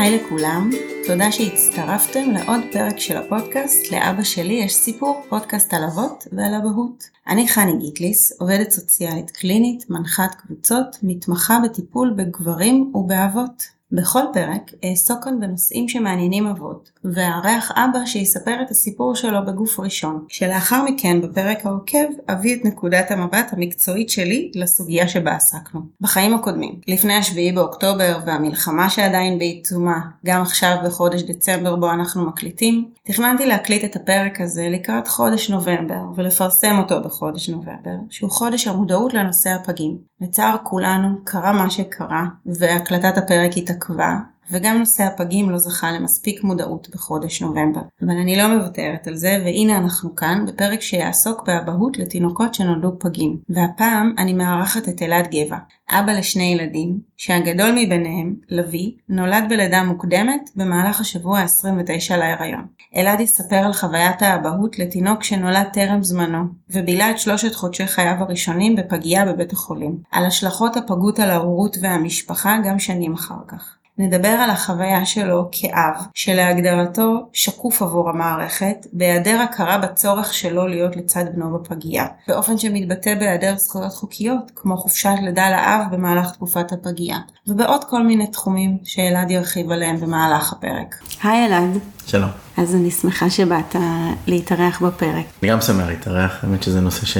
היי לכולם, תודה שהצטרפתם לעוד פרק של הפודקאסט "לאבא שלי יש סיפור", פודקאסט על אבות ועל אבהות. אני חני גיטליס, עובדת סוציאלית קלינית, מנחת קבוצות, מתמחה בטיפול בגברים ובאבות. בכל פרק אעסוק כאן בנושאים שמעניינים אבות, ואארח אבא שיספר את הסיפור שלו בגוף ראשון, שלאחר מכן בפרק העוקב אביא את נקודת המבט המקצועית שלי לסוגיה שבה עסקנו. בחיים הקודמים, לפני השביעי באוקטובר והמלחמה שעדיין בעיצומה, גם עכשיו בחודש דצמבר בו אנחנו מקליטים, תכננתי להקליט את הפרק הזה לקראת חודש נובמבר ולפרסם אותו בחודש נובמבר, שהוא חודש המודעות לנושא הפגים. לצער כולנו קרה מה שקרה, והקלטת הפרק התעכבה, וגם נושא הפגים לא זכה למספיק מודעות בחודש נובמבר. אבל אני לא מוותרת על זה, והנה אנחנו כאן בפרק שיעסוק באבהות לתינוקות שנולדו פגים. והפעם אני מארחת את אלעד גבע, אבא לשני ילדים, שהגדול מביניהם, לוי, נולד בלידה מוקדמת במהלך השבוע ה-29 להיריון. אלעד יספר על חוויית האבהות לתינוק שנולד טרם זמנו, ובילה את שלושת חודשי חייו הראשונים בפגייה בבית החולים. על השלכות הפגות על ההורות והמשפחה גם שנים אחר כך. נדבר על החוויה שלו כאב, שלהגדרתו שקוף עבור המערכת, בהיעדר הכרה בצורך שלו להיות לצד בנו בפגייה, באופן שמתבטא בהיעדר זכויות חוקיות, כמו חופשת לידה לאב במהלך תקופת הפגייה, ובעוד כל מיני תחומים שאלעד ירחיב עליהם במהלך הפרק. היי אלעד. שלום. אז אני שמחה שבאת להתארח בפרק. אני גם שמח להתארח, האמת שזה נושא ש...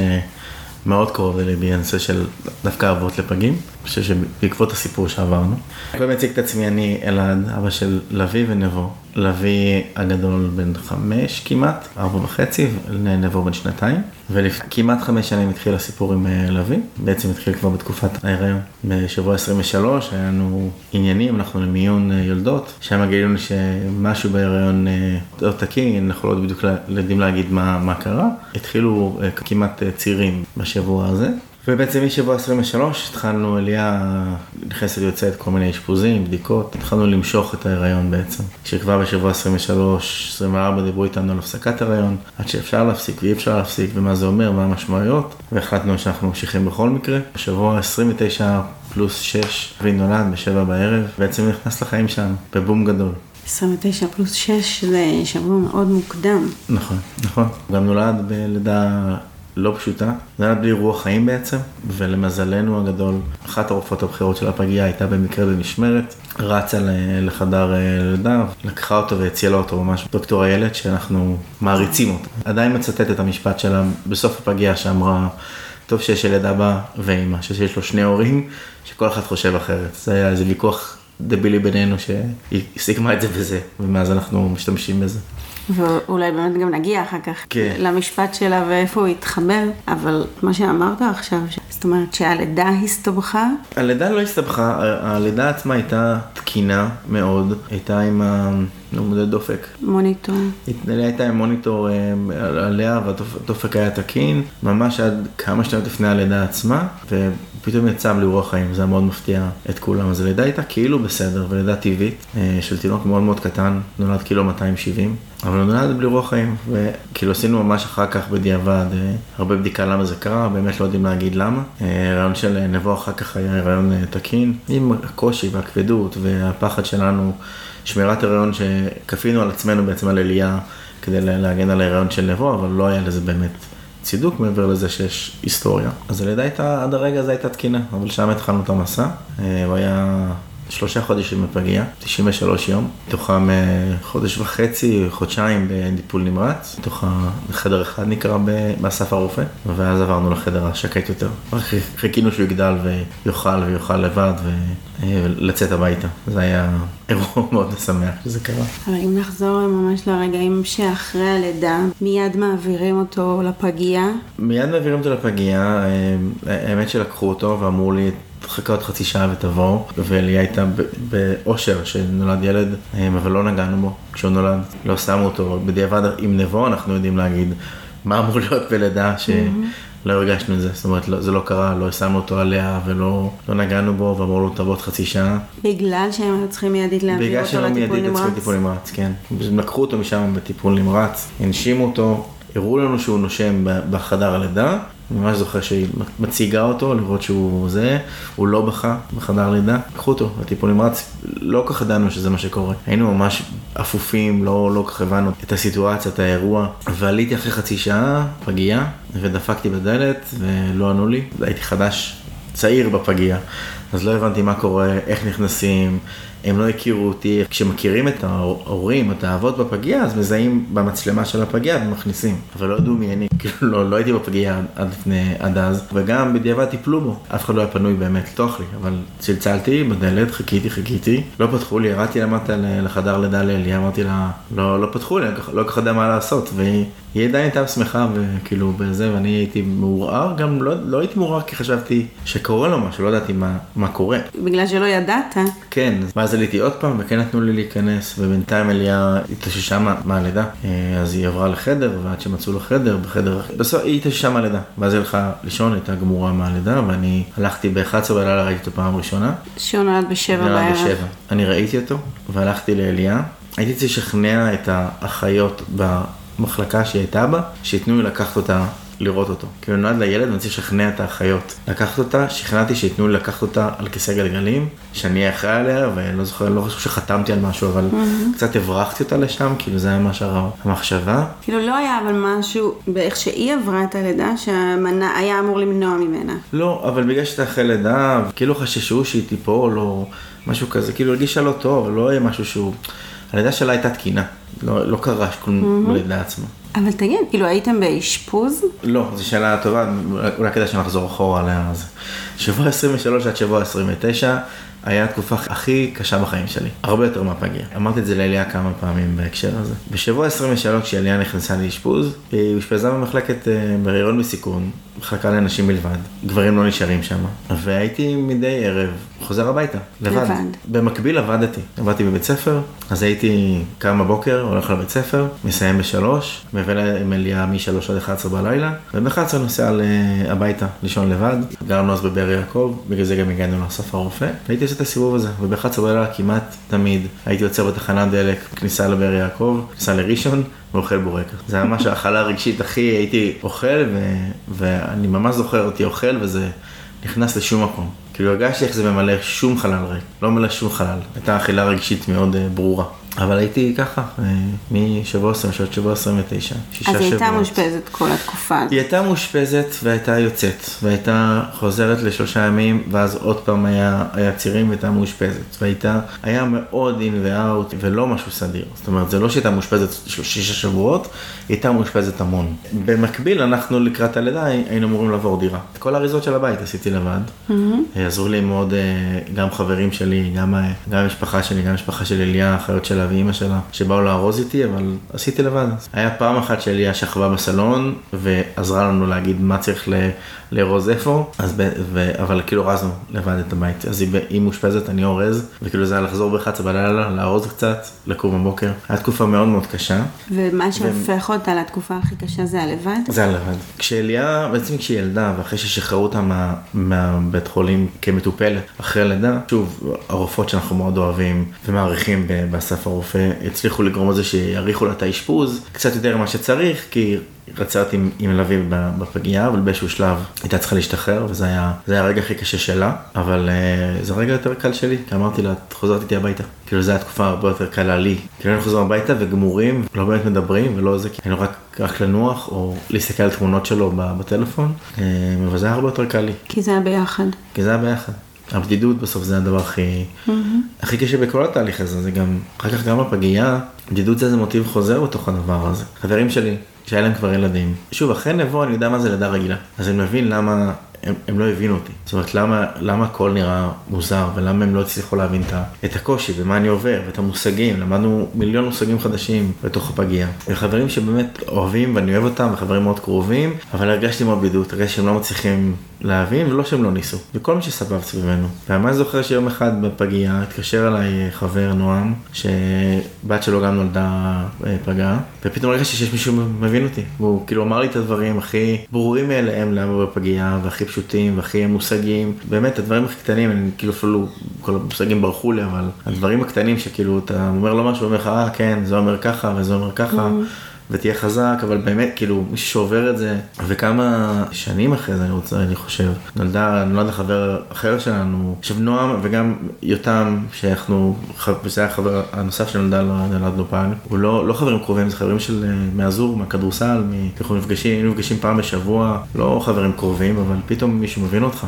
מאוד קרוב לליבי, הנושא של דווקא אבות לפגים. אני חושב שבעקבות הסיפור שעברנו. אני באמת אציג את עצמי, אני אלעד, אבא של לביא ונבו. לביא הגדול בן חמש כמעט, ארבע וחצי, ונבו בן שנתיים. וכמעט חמש שנים התחיל הסיפור עם אה, לביא, בעצם התחיל כבר בתקופת ההיריון. בשבוע 23 היה לנו עניינים, אנחנו למיון אה, יולדות, שם גילינו שמשהו בהיריון לא תקין, אנחנו לא בדיוק יודעים להגיד מה, מה קרה. התחילו כמעט צעירים בשבוע הזה. ובעצם משבוע 23 התחלנו, אליה נכנסת ויוצאת כל מיני אשפוזים, בדיקות, התחלנו למשוך את ההיריון בעצם. כשכבר בשבוע 23-24 דיברו איתנו על הפסקת הריון, עד שאפשר להפסיק ואי אפשר להפסיק, ומה זה אומר, מה המשמעויות, והחלטנו שאנחנו ממשיכים בכל מקרה. בשבוע 29 פלוס 6, אבי נולד בשבע בערב, בעצם נכנס לחיים שלנו, בבום גדול. 29 פלוס 6 זה שבוע מאוד מוקדם. נכון, נכון. גם נולד בלידה לא פשוטה, זה היה בלי רוח חיים בעצם, ולמזלנו הגדול, אחת הרופאות הבכירות של הפגייה הייתה במקרה במשמרת, רצה לחדר אה, לידה, לקחה אותו והצילה אותו ממש דוקטור איילת, שאנחנו מעריצים אותו. עדיין מצטט את המשפט שלה בסוף הפגייה שאמרה, טוב שיש ילד אבא ואימא, שיש לו שני הורים, שכל אחד חושב אחרת. זה היה איזה ויכוח דבילי בינינו שהיא סיכמה את זה בזה, ומאז אנחנו משתמשים בזה. ואולי באמת גם נגיע אחר כך כן. למשפט שלה ואיפה הוא התחבר, אבל מה שאמרת עכשיו, זאת אומרת שהלידה הסתבכה? הלידה לא הסתבכה, הלידה עצמה הייתה תקינה מאוד, הייתה עם עמודי דופק. מוניטור. הייתה עם מוניטור אה, עליה והדופק היה תקין, ממש עד כמה שניות לפני הלידה עצמה, ופתאום יצא בלי רוח חיים, זה היה מאוד מפתיע את כולם. אז הלידה הייתה כאילו בסדר, ולידה טבעית, אה, של תינוק מאוד מאוד קטן, נולד קילו 270. אבל הוא נולד בלי רוח חיים, וכאילו עשינו ממש אחר כך בדיעבד אה, הרבה בדיקה למה זה קרה, באמת לא יודעים להגיד למה. הרעיון של נבוא אחר כך היה רעיון תקין, עם הקושי והכבדות והפחד שלנו. שמירת הריון שכפינו על עצמנו בעצם על אליה כדי להגן על ההריון של נבו, אבל לא היה לזה באמת צידוק מעבר לזה שיש היסטוריה. אז הלידה הייתה, עד הרגע הזה הייתה תקינה, אבל שם התחלנו את המסע. אה, הוא היה שלושה חודשים בפגייה, 93 יום, מתוכם חודש וחצי, חודשיים בטיפול נמרץ, מתוך חדר אחד נקרא באסף הרופא, ואז עברנו לחדר השקט יותר. חיכינו שהוא יגדל ויאכל ויאכל לבד ולצאת הביתה. זה היה אירוע מאוד משמח שזה קרה. אבל אם נחזור ממש לרגעים שאחרי הלידה, מיד מעבירים אותו לפגייה? מיד מעבירים אותו לפגייה, אה, האמת שלקחו אותו ואמרו לי, תחכה עוד חצי שעה ותבואו, וליה הייתה באושר שנולד ילד, אה, אבל לא נגענו בו כשהוא נולד, לא שמו אותו, בדיעבד אם נבוא אנחנו יודעים להגיד מה אמור להיות בלידה, שלא mm-hmm. הרגשנו את זה, זאת אומרת לא, זה לא קרה, לא שמנו אותו עליה ולא לא נגענו בו ואמרו לו תבוא עוד חצי שעה. בגלל שהם היו צריכים מיידית להעביר אותו לטיפול נמרץ? בגלל שהם מיידית צריכים לטיפול נמרץ, כן. לקחו אותו משם בטיפול נמרץ, הנשימו אותו, הראו לנו שהוא נושם בחדר הלידה. ממש זוכר שהיא מציגה אותו, לראות שהוא זה, הוא לא בכה בחדר לידה, קחו אותו לטיפול נמרץ, לא כל כך ידענו שזה מה שקורה. היינו ממש אפופים, לא, לא כך הבנו את הסיטואציה, את האירוע, ועליתי אחרי חצי שעה, פגייה, ודפקתי בדלת, ולא ענו לי, הייתי חדש, צעיר בפגייה, אז לא הבנתי מה קורה, איך נכנסים. הם לא הכירו אותי, כשמכירים את ההורים, את האבות בפגייה, אז מזהים במצלמה של הפגייה ומכניסים, אבל לא ידעו מי אני, כאילו לא, לא הייתי בפגייה עד לפני, עד אז, וגם בדיעבד טיפלו בו, אף אחד לא היה פנוי באמת לפתוח לי, אבל צלצלתי בדלת, חיכיתי, חיכיתי, לא פתחו לי, ירדתי למטה לחדר לידה לאלי, אמרתי לה, לא, לא פתחו לי, לא כל כך יודע מה לעשות, והיא... היא עדיין הייתה שמחה וכאילו בזה ואני הייתי מעורער גם לא, לא הייתי מעורער כי חשבתי שקורה לו משהו לא ידעתי מה, מה קורה. בגלל שלא ידעת. כן ואז עליתי עוד פעם וכן נתנו לי להיכנס ובינתיים אליה התאוששה מהלידה אה, אז היא עברה לחדר ועד שמצאו לו חדר בחדר בסוף היא התאוששה מהלידה ואז היא הלכה לישון הייתה גמורה מהלידה ואני הלכתי ב-11 בלילה ראיתי אותו פעם ראשונה. שהוא נולד בשבע בערב. בשבע. אני ראיתי אותו והלכתי לאליה. הייתי צריך לשכנע את האחיות מחלקה שהיא הייתה בה, שייתנו לי לקחת אותה לראות אותו. כאילו נולד לילד ואני צריך לשכנע את האחיות. לקחת אותה, שכנעתי שייתנו לי לקחת אותה על כיסא גלגלים, שאני אהיה אחראי עליה, ולא זוכר, לא חושב שחתמתי על משהו, אבל mm-hmm. קצת הברחתי אותה לשם, כאילו זה היה מה שהמחשבה. כאילו לא היה אבל משהו באיך שהיא עברה את הלידה, שהיה אמור למנוע ממנה. לא, אבל בגלל שאתה אחרי לידה, כאילו חששו שהיא תיפול, או משהו כזה, כאילו הרגישה לא טוב, לא היה משהו שהוא... הלידה שלה הייתה תקינה, לא, לא קרה כלום mm-hmm. בלידה עצמה. אבל תגיד, כאילו הייתם באשפוז? לא, זו שאלה טובה, אולי כדאי שנחזור אחורה עליה. שבוע 23 עד שבוע 29 היה התקופה הכי קשה בחיים שלי, הרבה יותר מהפגיע. אמרתי את זה לאליה כמה פעמים בהקשר הזה. בשבוע 23 כשאליה נכנסה לאשפוז, היא אושפזה במחלקת אה, בהריון בסיכון, מחלקה לנשים בלבד, גברים לא נשארים שם, והייתי מדי ערב חוזר הביתה, לבד. לבד. במקביל עבדתי, עבדתי בבית ספר, אז הייתי קם בבוקר, הולך לבית ספר, מסיים בשלוש, מביא אליה משלוש עד 11 בלילה, וב-11 נוסע הביתה לישון לבד, גרנו אז בבאר יעקב, בגלל זה גם הגענו לאסף הרופא, והייתי עושה את הסיבוב הזה, וב-11 בלילה כמעט תמיד הייתי עוצר בתחנת דלק, כניסה לבאר יעקב, כניסה לראשון, ואוכל בורקס. זה היה ממש האכלה רגשית, הכי הייתי אוכל, ו... ואני ממש זוכר אותי אוכל, וזה נכנס לשום מקום. כאילו הרגשתי איך זה ממלא שום חלל ריק, לא מלא שום חלל. הייתה אכילה רגשית מאוד uh, ברורה. אבל הייתי ככה, אה, משבוע 20 עד שבוע 29, שישה שבועות. אז היא הייתה מאושפזת כל התקופה הזאת. היא הייתה מאושפזת והייתה יוצאת, והייתה חוזרת לשלושה ימים, ואז עוד פעם היה, היה צירים והייתה מאושפזת. והייתה, היה מאוד אין ואאוט ולא משהו סדיר. זאת אומרת, זה לא שהייתה מאושפזת שישה שבועות, היא הייתה מאושפזת המון. במקביל, אנחנו לקראת הלידה היינו אמורים לעבור דירה. את כל האריזות של הבית עשיתי לבד. Mm-hmm. עזרו לי מאוד אה, גם חברים שלי, גם, גם המשפחה שלי, גם המשפחה של אליה, אחיות של שלה ואימא שלה, שבאו לארוז איתי, אבל עשיתי לבד. היה פעם אחת שאליה שכבה בסלון, ועזרה לנו להגיד מה צריך לארוז איפה, אז ב, ו, אבל כאילו ארזנו לבד את הבית. אז היא, היא מאושפזת, אני אורז, וכאילו זה היה לחזור ב-11 בלילה, לארוז קצת, לקום בבוקר. הייתה תקופה מאוד מאוד קשה. ומה שהופך ו... אותה לתקופה הכי קשה זה הלבד? זה הלבד. כשאליה, בעצם כשהיא ילדה, ואחרי ששחררו אותה מה, מהבית חולים כמטופלת, אחרי לידה, שוב, הרופאות שאנחנו מאוד אוהבים ומעריכים באסף הרופא, הצליחו לגרום לזה שיאריכו לה את האשפוז קצת יותר ממה שצריך, כי רצה אותי עם מלווים בפגייה, אבל באיזשהו שלב הייתה צריכה להשתחרר, וזה היה, היה הרגע הכי קשה שלה, אבל uh, זה הרגע יותר קל שלי, כי אמרתי לה, את חוזרת איתי הביתה. כאילו זו הייתה תקופה הרבה יותר קלה לי. כאילו היינו חוזרים הביתה וגמורים, לא באמת מדברים, ולא זה, כי היינו רק, רק לנוח, או להסתכל על תמונות שלו בטלפון, uh, אבל זה היה הרבה יותר קל לי. כי זה היה ביחד. כי זה היה ביחד. הבדידות בסוף זה הדבר הכי, mm-hmm. הכי קשה בכל התהליך הזה, זה גם, אחר כך גם בפגייה, בדידות זה איזה מוטיב חוזר בתוך הדבר הזה. חברים שלי, שהיה להם כבר ילדים. שוב, אחרי נבוא אני יודע מה זה לידה רגילה. אז אני מבין למה הם, הם לא הבינו אותי. זאת אומרת, למה, למה הכל נראה מוזר, ולמה הם לא הצליחו להבין את הקושי, ומה אני עובר, ואת המושגים. למדנו מיליון מושגים חדשים בתוך הפגייה. וחברים שבאמת אוהבים ואני אוהב אותם, וחברים מאוד קרובים, אבל הרגשתי מאוד בידות, הרגשתי שהם לא מצליחים להבין, ולא שהם לא ניסו. וכל מי שסבב סביבנו. ואני זוכר שיום אחד בפגייה התקשר אליי חבר נועם, שבת שלו גם נולדה אה, פגה, ופתאום הרגשתי שיש מישהו מבין אותי. והוא כאילו אמר לי את הדברים הכי ברורים מאליהם למה בפגייה, והכי פשוטים, והכי מושגים. באמת, הדברים הכי קטנים, אני כאילו אפילו, כל המושגים ברחו לי, אבל הדברים הקטנים שכאילו אתה אומר לו משהו, הוא אומר לך, אה, כן, זה אומר ככה וזה אומר ככה. ותהיה חזק, אבל באמת, כאילו, מי שעובר את זה, וכמה שנים אחרי זה, אני רוצה, אני חושב, נולדה, נולד חבר אחר שלנו, עכשיו נועם וגם יותם, שאנחנו, וזה היה החבר הנוסף שנולדה, נולדנו פעם, הוא לא, לא חברים קרובים, זה חברים של אה, מהזור, מהכדורסל, אנחנו נפגשים, היינו נפגשים פעם בשבוע, לא חברים קרובים, אבל פתאום מישהו מבין אותך.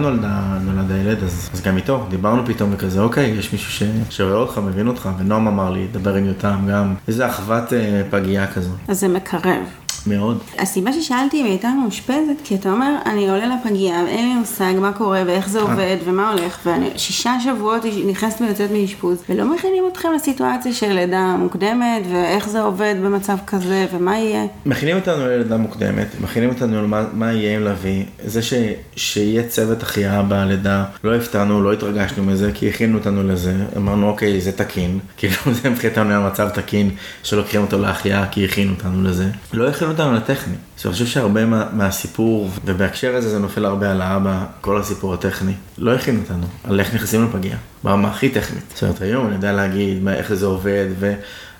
נולדה, נולד הילד, אז, אז גם איתו, דיברנו פתאום וכזה, אוקיי, יש מישהו ש, שרואה אותך, מבין אותך, ונועם אמר לי, דבר עם יותם גם, איזה אחוות אה, פגייה כזו. אז זה מקרב. מאוד. הסיבה ששאלתי אם היא הייתה מאושפזת, כי אתה אומר, אני עולה לפגייה, אין לי מושג מה קורה ואיך זה עובד ומה הולך, ואני שישה שבועות נכנסת ויוצאת מאשפוז, ולא מכינים אתכם לסיטואציה של לידה מוקדמת, ואיך זה עובד במצב כזה, ומה יהיה. מכינים אותנו ללידה מוקדמת, מכינים אותנו למה מה יהיה עם לביא, זה ש, שיהיה צוות החייאה בלידה, לא הפתענו, לא התרגשנו מזה, כי הכינו אותנו לזה, אמרנו אוקיי, זה תקין, כאילו זה מבחינתנו היה מצב תקין, שלוקחים אותו להחייאה כי הכינו אותנו לזה. לא הכינו אותנו לטכני. אני חושב שהרבה מה, מהסיפור, ובהקשר הזה זה נופל הרבה על האבא, כל הסיפור הטכני, לא הכין אותנו על איך נכנסים לפגייה, ברמה הכי טכנית. זאת אומרת, היום אני יודע להגיד מה, איך זה עובד, ו...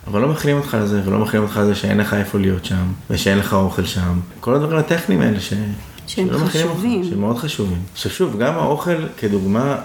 אבל לא מכינים אותך לזה, ולא מכינים אותך לזה שאין לך איפה להיות שם, ושאין לך אוכל שם. כל הדברים הטכניים האלה ש... שהם חשובים. שהם מאוד חשובים. עכשיו שוב, גם האוכל כדוגמה,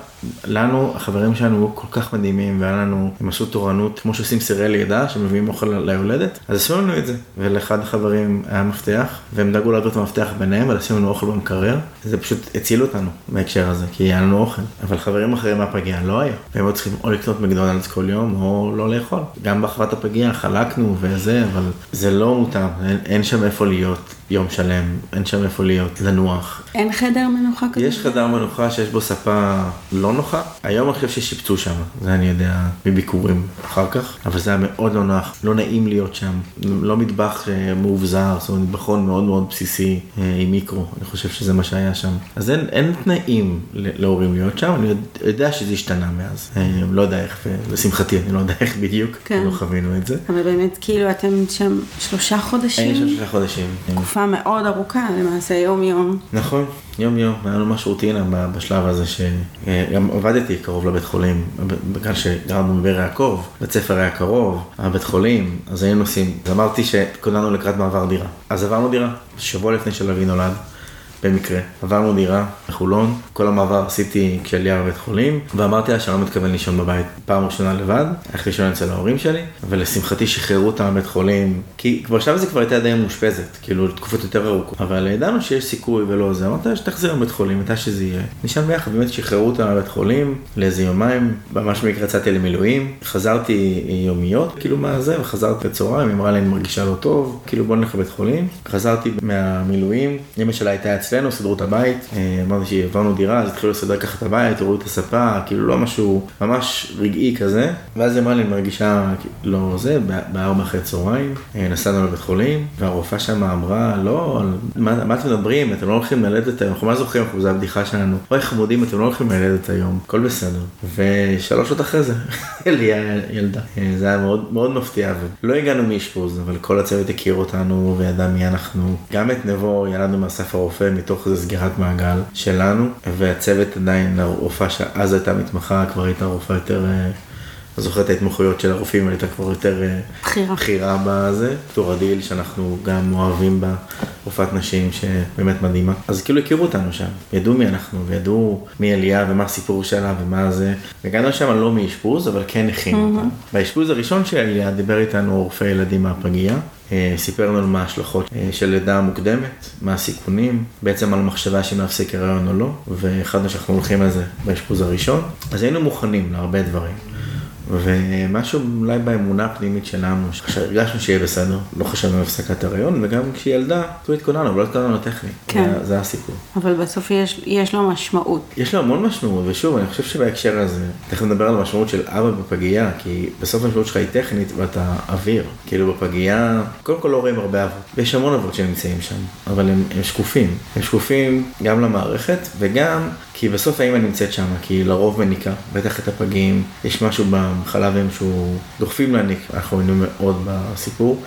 לנו, החברים שלנו היו כל כך מדהימים, והיה לנו, הם עשו תורנות, כמו שעושים סירי לידה, שמביאים אוכל ליולדת, אז עשו לנו את זה. ולאחד החברים היה מפתח, והם דאגו להעביר את המפתח ביניהם, עשינו לנו אוכל במקרר. זה פשוט הציל אותנו בהקשר הזה, כי היה לנו אוכל. אבל חברים אחרים מהפגיעה לא היה. והם היו צריכים או לקנות מקדונלדס כל יום, או לא לאכול. גם באחוות הפגיעה חלקנו וזה, אבל זה לא מותאם, אין, אין שם איפה להיות. יום שלם, אין שם איפה להיות, לנוח. אין חדר מנוחה כזה? יש חדר מנוחה שיש בו ספה לא נוחה. היום אני חושב ששיפצו שם, זה אני יודע מביקורים אחר כך, אבל זה היה מאוד לא נוח, לא נעים להיות שם. לא מטבח אה, מאובזר, זאת אומרת מטבחון מאוד מאוד בסיסי אה, עם מיקרו, אני חושב שזה מה שהיה שם. אז אין, אין תנאים להורים להיות שם, אני יודע שזה השתנה מאז. אני אה, לא יודע איך, לשמחתי, אני לא יודע איך בדיוק, כן. לא חווינו את זה. אבל באמת, כאילו אתם שם שלושה חודשים? היינו שם שלושה חודשים. תקופה מאוד ארוכה למעשה, יום יום. נכון, יום יום, היה לנו ממש רוטינה בשלב הזה שגם עבדתי קרוב לבית חולים, בגלל שגרנו בבאר יעקב, בית ספר היה קרוב, הבית חולים, אז היינו נוסעים, אז אמרתי שכוננו לקראת מעבר דירה. אז עברנו דירה, שבוע לפני שלוי נולד. במקרה. עברנו דירה בחולון, כל המעבר עשיתי כשעלייה בבית חולים, ואמרתי לה שאני לא מתכוון לישון בבית פעם ראשונה לבד, הלכתי לישון אצל ההורים שלי, ולשמחתי שחררו אותה מבית חולים, כי כבר שם זה כבר הייתה די מאושפזת, כאילו לתקופות יותר ארוכות, אבל ידענו שיש סיכוי ולא זה, אמרתי לה שתחזיר לבית חולים, מתי שזה יהיה. נשאר ביחד, באמת שחררו אותה מבית חולים לאיזה יומיים, ממש במקרה יצאתי למילואים, חזרתי יומיות, כאילו מה זה, וחזרתי בצהריים, היא אמרה לי אני מרגישה לא טוב, כאילו בוא נלך לבית חולים, חזרתי מהמילואים, אצלנו, סידרו את הבית, אה, אמרתי שהעברנו דירה, אז התחילו לסדר ככה את הבית, הורידו את הספה, כאילו לא משהו ממש רגעי כזה, ואז היא אמרה לי, אני מרגישה לא זה, בארבע אחרי צהריים, אה, נסענו לבית חולים, והרופאה שם אמרה, לא, מה, מה אתם מדברים, אתם לא הולכים ללדת היום, אנחנו מה זוכרים, זו הבדיחה שלנו, אוי חמודים, אתם לא הולכים ללדת היום, הכל בסדר. ושלוש שעות אחרי זה, אליה ילדה. אה, זה היה מאוד, מאוד מפתיע, ולא הגענו מאשפוז, אבל כל הצוות הכיר אותנו וידע מי אנחנו. גם את נבו ילדנו מאסף הרופא מתוך איזה סגירת מעגל שלנו, והצוות עדיין, הרופאה שאז הייתה מתמחה, כבר הייתה רופאה יותר... אה, לא זוכר את ההתמחויות של הרופאים, הייתה כבר יותר אה, בחירה, בחירה בזה. דוקטור עדיל, שאנחנו גם אוהבים בה, רופאת נשים שבאמת מדהימה. אז כאילו הכירו אותנו שם, ידעו מי אנחנו, וידעו מי אליה ומה הסיפור שלה ומה זה. הגענו שם לא מאשפוז, אבל כן הכינו אותנו. באשפוז הראשון של אליה דיבר איתנו רופא ילדים מהפגייה. אה, סיפר לנו מה ההשלכות אה, של לידה מוקדמת, מה הסיכונים, בעצם על מחשבה שאם להפסיק הריון או לא, והחלטנו שאנחנו הולכים על זה באשפוז הראשון. אז היינו מוכנים להרבה דברים. ומשהו אולי באמונה הפנימית שלנו, שהרגשנו שיהיה בסדר, לא חשבנו על הפסקת הריון, וגם כשהיא ילדה, כאילו התכוננו, אבל לא התכוננו טכני. כן. זה, זה הסיפור. אבל בסוף יש, יש לו משמעות. יש לו המון משמעות, ושוב, אני חושב שבהקשר הזה, תכף נדבר על המשמעות של אבא בפגייה, כי בסוף המשמעות שלך היא טכנית ואתה אוויר. כאילו בפגייה, קודם כל לא רואים הרבה אבות, ויש המון אבות שנמצאים שם, אבל הם, הם שקופים. הם שקופים גם למערכת, וגם כי בסוף האמא נמצאת שם, כי היא לרוב מניקה, בטח את הפגים, יש משהו בחלב אם שהוא דוחפים להניק, אנחנו היינו מאוד בסיפור.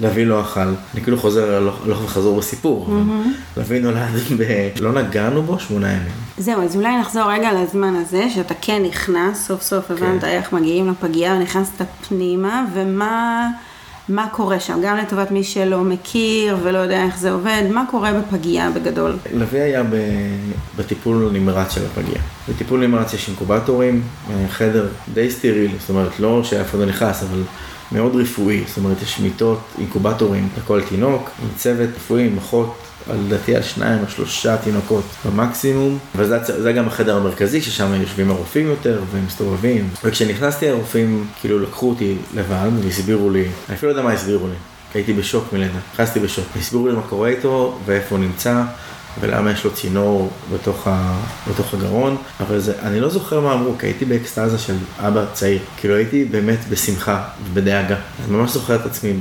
לוי לא אכל, אני כאילו חוזר הלוך וחזור בסיפור, mm-hmm. לוי נולד ב... לא נגענו בו שמונה ימים. זהו, אז אולי נחזור רגע לזמן הזה, שאתה כן נכנס, סוף סוף הבנת כן. איך מגיעים לפגייה ונכנסת פנימה, ומה... מה קורה שם, גם לטובת מי שלא מכיר ולא יודע איך זה עובד, מה קורה בפגייה בגדול? לביא היה ב... בטיפול נמרץ של הפגייה. בטיפול נמרץ יש אינקובטורים, אה, חדר די סטרילי, זאת אומרת לא שאף אחד לא נכנס, אבל מאוד רפואי, זאת אומרת יש מיטות, אינקובטורים לכל תינוק, עם צוות רפואי, עם אחות לדעתי על שניים או שלושה תינוקות במקסימום, וזה גם החדר המרכזי ששם יושבים הרופאים יותר ומסתובבים. וכשנכנסתי הרופאים כאילו לקחו אותי לבד והסבירו לי, אני אפילו לא יודע מה הסבירו לי, הייתי בשוק מלידה, נכנסתי בשוק, הסבירו לי מה קורה איתו ואיפה הוא נמצא. ולמה יש לו צינור בתוך, ה, בתוך הגרון, אבל זה, אני לא זוכר מה אמרו, כי הייתי באקסטזה של אבא צעיר, כאילו הייתי באמת בשמחה ובדאגה. אני ממש זוכר את עצמי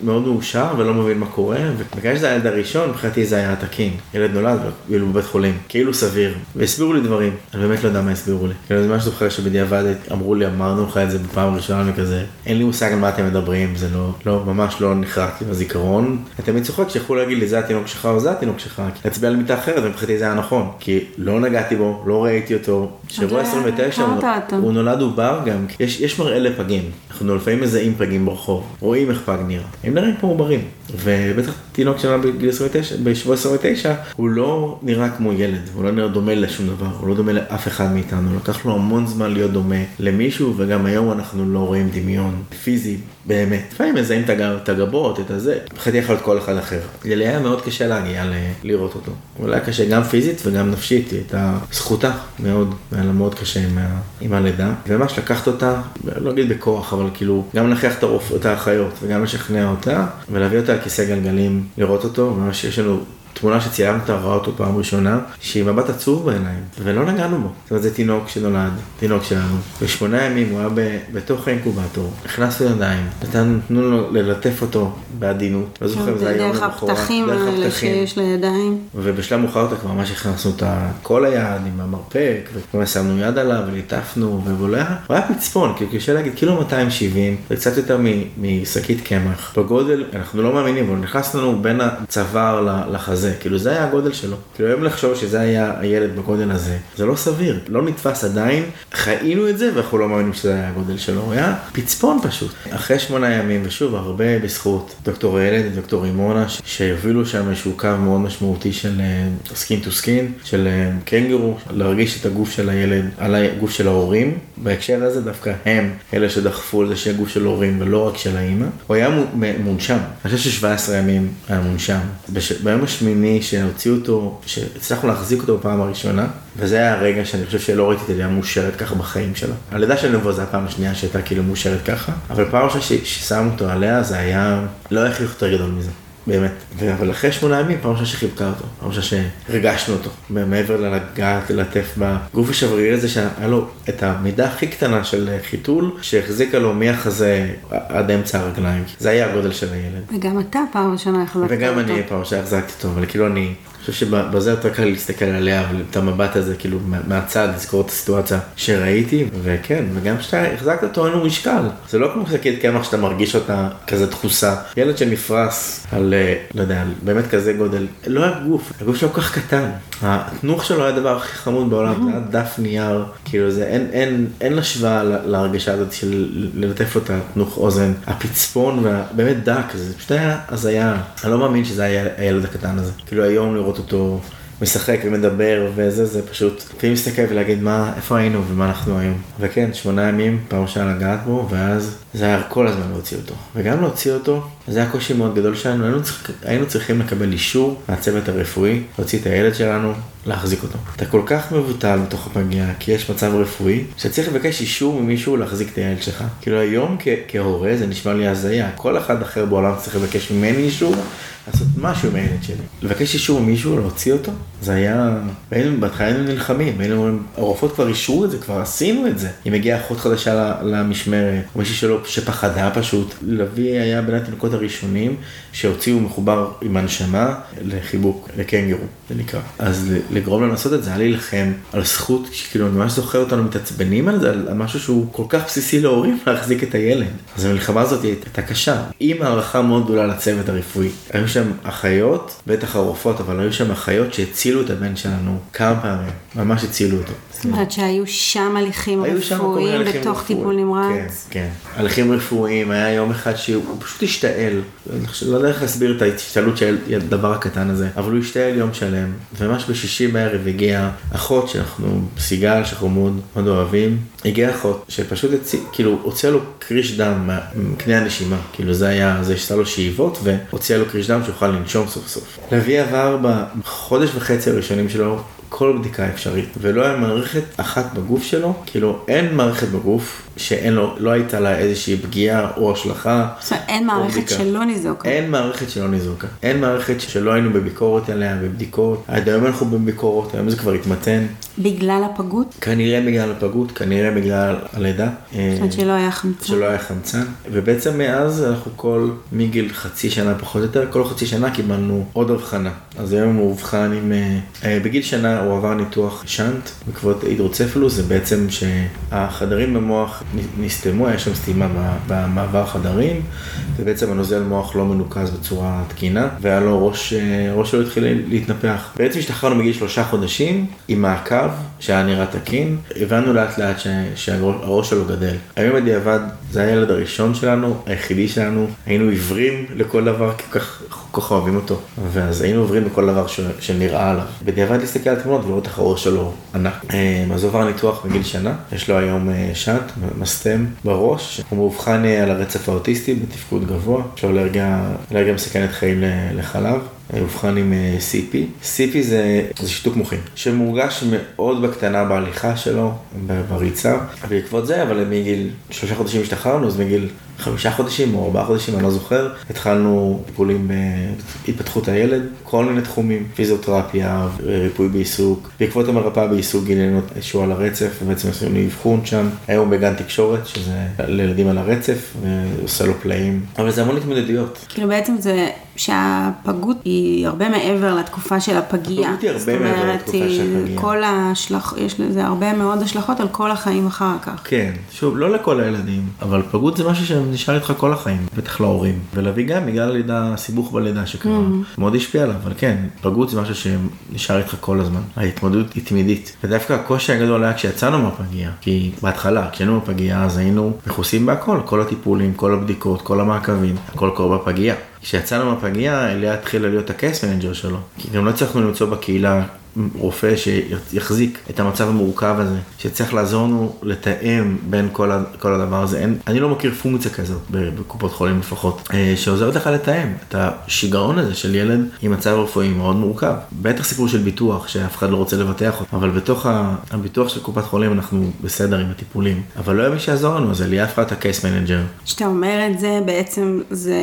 מאוד מאושר ולא מבין מה קורה, ובגלל שזה הילד הראשון, מבחינתי זה היה תקין. ילד נולד כאילו בבית חולים, כאילו סביר, והסבירו לי דברים, אני באמת לא יודע מה הסבירו לי. כאילו אני ממש זוכר שבדיעבד אמרו לי, אמרנו לך את זה בפעם הראשונה וכזה, אין לי מושג על מה אתם מדברים, זה לא, לא, ממש לא נחרט לי בזיכרון. אני תמיד צוחק שיכולו להגיד לי, זה התינוק שלך או זה התינוק שלך, להצביע על מיטה אחרת, ומבחינתי זה היה נכון, כי לא נגעתי בו, לא ראיתי אותו. שבוע 29 הוא, הוא נולד עובר גם, יש, יש מראה לפגים, אנחנו לפעמים מזהים פגים ברחוב, רואים איך פג נראה, הם נראים כמו עוברים, ובטח תינוק שנולד בגיל 29, בשבוע 29, הוא לא נראה כמו ילד, הוא לא נראה דומה לשום דבר, הוא לא דומה לאף אחד מאיתנו, לקח לו המון זמן להיות דומה למישהו, וגם היום אנחנו לא רואים דמיון פיזי באמת. לפעמים מזהים את הגבות, את הזה, מבחינתי יכול להיות כל אחד אחר. ללאה היה מאוד קשה להגיע לראות אותו. אולי היה קשה גם פיזית וגם נפשית, היא הייתה זכותה מאוד, היה לה מאוד קשה עם, עם הלידה. וממש לקחת אותה, לא אגיד בכוח, אבל כאילו, גם הרופ... את האחיות וגם לשכנע אותה, ולהביא אותה על כיסא גלגלים, לראות אותו, ממש יש לנו תמונה שציינת, ראה אותו פעם ראשונה, שהיא מבט עצוב בעיניים, ולא נגענו בו. זאת אומרת, זה תינוק שנולד, תינוק שלנו. בשמונה ימים הוא היה ב, בתוך האינקובטור, הכנסנו ידיים, נתנו לו ללטף אותו בעדינות. לא זוכר אם זה היה יום למחרת. דרך הפתחים האלה שיש לידיים. ובשלב מאוחר יותר כבר ממש הכנסנו את כל היד עם המרפק, וכבר שמנו יד עליו וליטפנו, היה, הוא היה פצפון, כאילו קשה להגיד, קילו 270, זה קצת יותר משקית קמח. בגודל, אנחנו לא מאמינים, אבל נכנס לנו בין הצוואר לחזה. הזה, כאילו זה היה הגודל שלו. כאילו היום לחשוב שזה היה הילד בגודל הזה, זה לא סביר, לא נתפס עדיין, חיינו את זה ואנחנו לא מאמינים שזה היה הגודל שלו, הוא היה פצפון פשוט. אחרי שמונה ימים, ושוב, הרבה בזכות דוקטור הילד ודוקטור רימונה, שהובילו שם איזשהו קו מאוד משמעותי של skin to skin, של uh, קנגורו, להרגיש את הגוף של הילד על הגוף של ההורים. בהקשר הזה דווקא הם אלה שדחפו לזה שיהיה גוף של הורים ולא רק של האימא. הוא היה מונשם, אני חושב ש-17 ימים היה מונשם. ביום השמיני השמיני שהוציאו אותו, שהצלחנו להחזיק אותו בפעם הראשונה, וזה היה הרגע שאני חושב שלא ראיתי את אליה מאושרת ככה בחיים שלה. הלידה של נבו זו הפעם השנייה שהייתה כאילו מאושרת ככה, אבל פעם ראשונה ששמו אותו עליה זה היה, לא חיוך יותר גדול מזה. באמת. אבל אחרי שמונה ימים, פעם ראשונה שחיבקה אותו, פעם ראשונה שהרגשנו אותו, מעבר ללגעת, ללטף בגוף השברירי הזה, שהיה לו את המידה הכי קטנה של חיתול, שהחזיקה לו מהחזה עד אמצע הרגליים. זה היה הגודל של הילד. וגם אתה פעם ראשונה החזקת אותו. וגם אני פעם ראשונה החזקתי אותו, אבל כאילו אני... חושב שבזה יותר קל להסתכל עליה, אבל את המבט הזה, כאילו, מהצד, לזכור את הסיטואציה שראיתי, וכן, וגם כשאתה החזקת אותו אין לו משקל. זה לא כמו שקית קמח שאתה מרגיש אותה כזה דחוסה. ילד שנפרס על, אה, לא יודע, על באמת כזה גודל, לא היה גוף, הגוף שלו כל כך קטן. התנוך שלו היה הדבר הכי חמוד בעולם, זה היה דף נייר, כאילו זה, אין, אין, אין השוואה להרגשה הזאת של ללטף לו את התנוך אוזן, הפצפון, והבאמת דק, זה פשוט היה הזיה. אני לא מאמין שזה היה הילד הקטן הזה. כאילו היום לראות אותו משחק ומדבר וזה, זה פשוט, לפעמים להסתכל ולהגיד מה, איפה היינו ומה אנחנו היום. וכן, שמונה ימים, פעם ראשונה לגעת בו, ואז זה היה כל הזמן להוציא אותו. וגם להוציא אותו, זה היה קושי מאוד גדול שלנו, היינו, צריכים, היינו צריכים לקבל אישור מהצוות הרפואי, להוציא את הילד שלנו, להחזיק אותו. אתה כל כך מבוטל בתוך הפגיעה, כי יש מצב רפואי, שצריך לבקש אישור ממישהו להחזיק את הילד שלך. כאילו היום כהורה זה נשמע לי הזיה, כל אחד אחר בעולם צריך לבקש ממני אישור לעשות משהו עם הילד שלי. לבקש אישור ממישהו, להוציא אותו, זה היה, היינו, בהתחלה היינו נלחמים, היינו אומרים, הרופאות כבר אישרו את זה, כבר עשינו את זה. אם הגיעה אחות חדשה למשמרת, או מישהי שלא, שפחדה פשוט, לביא היה בין התינוקות הראשונים שהוציאו מחובר עם הנשמה לחיבוק, לקנגרו, זה נקרא. אז לגרום לנו לעשות את זה, היה להילחם על זכות, שכאילו אני ממש זוכר אותנו מתעצבנים על זה, על משהו שהוא כל כך בסיסי להורים להחזיק את הילד. אז המלחמה הזאת הייתה קשה, עם הערכה מאוד גדולה לצוות הרפואי. היו שם אחיות, בטח הרופאות, אבל היו שם אחיות שהצילו את הבן שלנו כמה פעמים, ממש הצילו אותו. זאת אומרת שהיו שם הליכים רפואיים בתוך טיפול נמרץ. כן, כן. תהליכים רפואיים, היה יום אחד שהוא פשוט השתעל. לא יודע איך להסביר את ההשתעלות של הדבר הקטן הזה, אבל הוא השתעל יום שלם, וממש בשישי בערב הגיעה אחות שאנחנו, סיגל, שאנחנו מאוד מאוד אוהבים, הגיעה אחות שפשוט הצי, כאילו הוציאה לו קריש דם מקנה הנשימה, כאילו זה היה, זה עשתה לו שאיבות והוציאה לו קריש דם שיוכל לנשום סוף סוף. לביא עבר בחודש וחצי הראשונים שלו כל בדיקה אפשרית, ולא היה מערכת אחת בגוף שלו, כאילו אין מערכת בגוף שאין לו, לא הייתה לה איזושהי פגיעה או השלכה. זאת אומרת, אין מערכת. שלא ניזוקה. אין מערכת שלא ניזוקה. אין מערכת שלא היינו בביקורת עליה, בבדיקות. עד היום אנחנו בביקורת, היום זה כבר התמתן. בגלל הפגות? כנראה בגלל הפגות, כנראה בגלל הלידה. זאת אומרת שלא היה חמצן. שלא היה חמצן, ובעצם מאז אנחנו כל, מגיל חצי שנה פחות או יותר, כל חצי שנה קיבלנו עוד הבחנה. אז היום הוא אובחן עם, אה, אה, בגיל שנה הוא עבר ניתוח שאנט בעקבות הידרוצפלוס, זה בעצם שהחדרים במוח נסתמו, היה שם סתימה במעבר חדרים, ובעצם הנוזל מוח לא מנוקז בצורה תקינה, והיה לו ראש, אה, ראש שלו התחיל להתנפח. בעצם השתחררנו בגיל שלושה חודשים עם מעקב שהיה נראה תקין, הבנו לאט לאט ש- שהראש שלו גדל. היום בדיעבד זה הילד הראשון שלנו, היחידי שלנו, היינו עיוורים לכל דבר, כי כך, כך אוהבים אותו. ואז היינו עיוורים לכל דבר ש- שנראה עליו. בדיעבד להסתכל על תמונות ולראות איך הראש שלו ענק. אה, אז הוא עבר ניתוח בגיל שנה, יש לו היום אה, שאנט, מסתם בראש, הוא מאובחן אה, על הרצף האוטיסטי בתפקוד גבוה, יש לו אלרגיה, אלרגיה מסכנת חיים לחלב. אה, אובחן עם אה, CP. CP זה, זה שיתוק מוחין, שמורגש מאוד בקטנה בהליכה שלו, בריצה. בעקבות זה, אבל מגיל שלושה חודשים השתחררנו, אז מגיל חמישה חודשים או ארבעה חודשים, אני לא זוכר, התחלנו טיפולים בהתפתחות הילד, כל מיני תחומים, פיזיותרפיה, ריפוי בעיסוק. בעקבות המרפאה בעיסוק גילינו שהוא על הרצף, ובעצם עשינו אבחון שם. היום בגן תקשורת, שזה לילדים על הרצף, ועושה לו פלאים. אבל זה המון התמודדויות. כאילו בעצם זה שהפגות היא הרבה מעבר לתקופה של הפגייה. הפגות היא הרבה מעבר לתקופה של הפגייה. כל ההשלכ... יש לזה הרבה מאוד השלכות על כל החיים אחר כך. כן, שוב, לא לכל הילדים, אבל פגות זה משהו שנשאר איתך כל החיים, בטח להורים. ולהביא גם בגלל הלידה, הסיבוך בלידה שקרה, מאוד השפיע עליו, אבל כן, פגות זה משהו שנשאר איתך כל הזמן. ההתמודדות היא תמידית. ודווקא הקושי הגדול היה כשיצאנו מהפגייה, כי בהתחלה, כשהיינו בפגייה אז היינו מכוסים בהכל, כל הטיפולים, כל הבדיקות, כל המעקבים, הכל קורה בפגייה. כשיצאנו מהפגייה, אליה התחילה להיות ה case manager שלו, כי גם לא הצלחנו למצוא בקהילה רופא שיחזיק את המצב המורכב הזה, שצריך לעזור לנו לתאם בין כל, ה- כל הדבר הזה. אין, אני לא מכיר פונקציה כזאת, בקופות חולים לפחות, אה, שעוזרת לך לתאם את השיגעון הזה של ילד עם מצב רפואי מאוד מורכב. בטח סיפור של ביטוח, שאף אחד לא רוצה לבטח אותו, אבל בתוך הביטוח של קופת חולים אנחנו בסדר עם הטיפולים. אבל לא היה מי שיעזור לנו, אז אליה הפכה את ה case manager. כשאתה אומר את זה, בעצם זה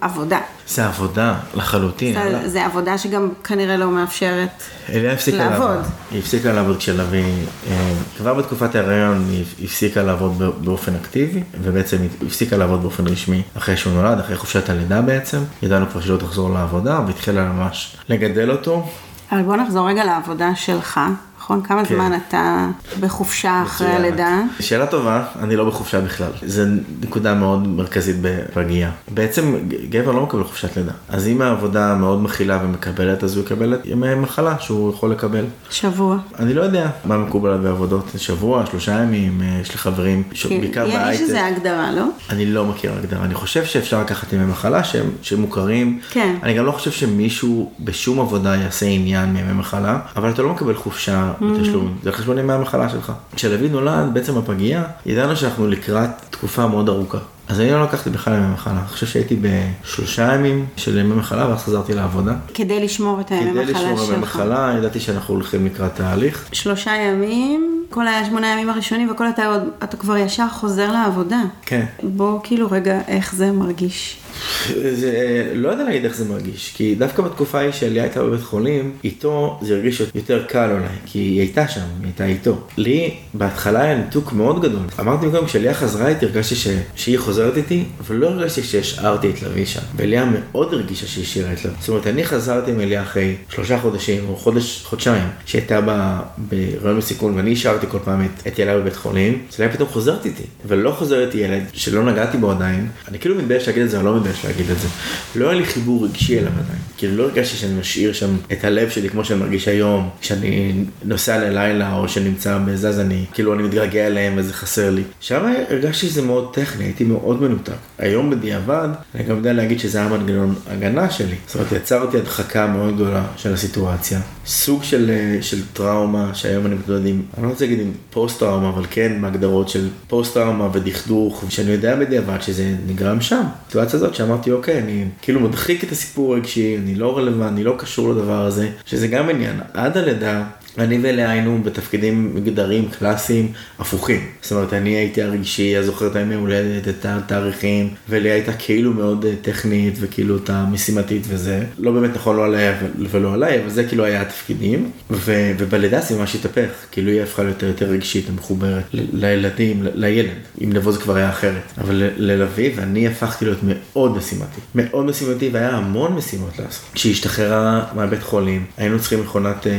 עבודה. זה עבודה לחלוטין. זה, זה עבודה שגם כנראה לא מאפשרת. אליה הפסיקה לעבוד. לעבוד. היא הפסיקה לעבוד כשלוי, אה, כבר בתקופת ההיריון היא הפסיקה לעבוד באופן אקטיבי, ובעצם היא הפסיקה לעבוד באופן רשמי אחרי שהוא נולד, אחרי חופשת הלידה בעצם. ידענו כבר שלא תחזור לעבודה, והתחילה ממש לגדל אותו. אבל בוא נחזור רגע לעבודה שלך, נכון? כמה כן. זמן אתה בחופשה אחרי. הלידה? שאלה טובה, אני לא בחופשה בכלל. זו נקודה מאוד מרכזית בפגייה. בעצם גבר לא מקבל חופשת לידה. אז אם העבודה מאוד מכילה ומקבלת, אז הוא יקבל ימי מחלה שהוא יכול לקבל. שבוע. אני לא יודע מה מקובל בעבודות, שבוע, שלושה ימים, אה, יש לי חברים, ש- כי בעיקר יש בהייטק. איזה הגדרה, לא? אני לא מכיר הגדרה, אני חושב שאפשר לקחת ימי מחלה שהם, שהם מוכרים. כן. אני גם לא חושב שמישהו בשום עבודה יעשה עניין מימי מחלה, אבל אתה לא מקבל חופשה. בתשלום, זה על חשבון ימי המחלה שלך. כשלוי נולד, בעצם בפגייה, ידענו שאנחנו לקראת תקופה מאוד ארוכה. אז אני לא לקחתי בכלל ימי מחלה, אני חושב שהייתי בשלושה ימים של ימי מחלה ואז חזרתי לעבודה. כדי לשמור את הימי כדי מחלה לשמור ימי שלך. מחלה, ידעתי שאנחנו הולכים לקראת תהליך. שלושה ימים, כל השמונה ימים הראשונים וכל אתה עוד, אתה כבר ישר חוזר לעבודה. כן. בוא כאילו רגע, איך זה מרגיש? זה, לא יודע להגיד איך זה מרגיש, כי דווקא בתקופה ההיא שאליה הייתה בבית חולים, איתו זה הרגיש יותר קל אולי, כי היא הייתה שם, היא הייתה איתו. לי, בהתחלה היה ניתוק מאוד גדול. אמרתי מקודם, כשאליה חזרה איתי, הרגשתי ש... שהיא חוזרת איתי, אבל לא הרגשתי שהשארתי את לוי שם. ואליה מאוד הרגישה שהיא השאירה את לוי. זאת אומרת, אני חזרתי עם אליה אחרי שלושה חודשים, או חודש, חודשיים, שהייתה בה בהיריון בסיכון, ואני השארתי כל פעם את, את ילדה בבית חולים, אז פתאום חוזרת איתי, ולא חוזרת ילד שלא נגעתי בו עדיין. אני כאילו מתבייש להגיד את זה. לא היה לי חיבור רגשי אליו עדיין. כאילו לא הרגשתי שאני משאיר שם את הלב שלי כמו שאני מרגיש היום, כשאני נוסע ללילה או שנמצא בזז, אני כאילו אני מתגעגע אליהם וזה חסר לי. שם הרגשתי שזה מאוד טכני, הייתי מאוד מנותק. היום בדיעבד, אני גם יודע להגיד שזה היה מנגנון הגנה שלי. זאת אומרת, יצרתי הדחקה מאוד גדולה של הסיטואציה. סוג של, אה, של טראומה שהיום אני מתמודד עם, אני לא רוצה להגיד עם פוסט טראומה, אבל כן מהגדרות של פוסט טראומה ודכדוך, שאני יודע בדיעבד שזה נגרם שם. בסיטואציה הזאת שאמרתי, אוקיי, אני כאילו מדחיק את הסיפור הרגשי, אני לא רלוונטי, אני לא קשור לדבר הזה, שזה גם עניין. עד הלידה אני ולאה היינו בתפקידים מגדרים קלאסיים הפוכים. זאת אומרת, אני הייתי הרגשי, הזוכר את הימי הולדת, את התאריכים, ולאה הייתה כאילו מאוד אה, טכנית וכאילו את המשימתית וזה. לא באמת נכון לא עליה ולא עליי, אבל זה כאילו היה התפקידים. ו- ובלידה זה ממש התהפך, כאילו היא הפכה להיות יותר רגשית, מחוברת לילדים, לילד. אם לבוא זה כבר היה אחרת. אבל ללוי, ואני הפכתי להיות מאוד משימתי. מאוד משימתי, והיה המון משימות לעשות. כשהיא השתחררה מהבית חולים, היינו צריכים מכונת... אה,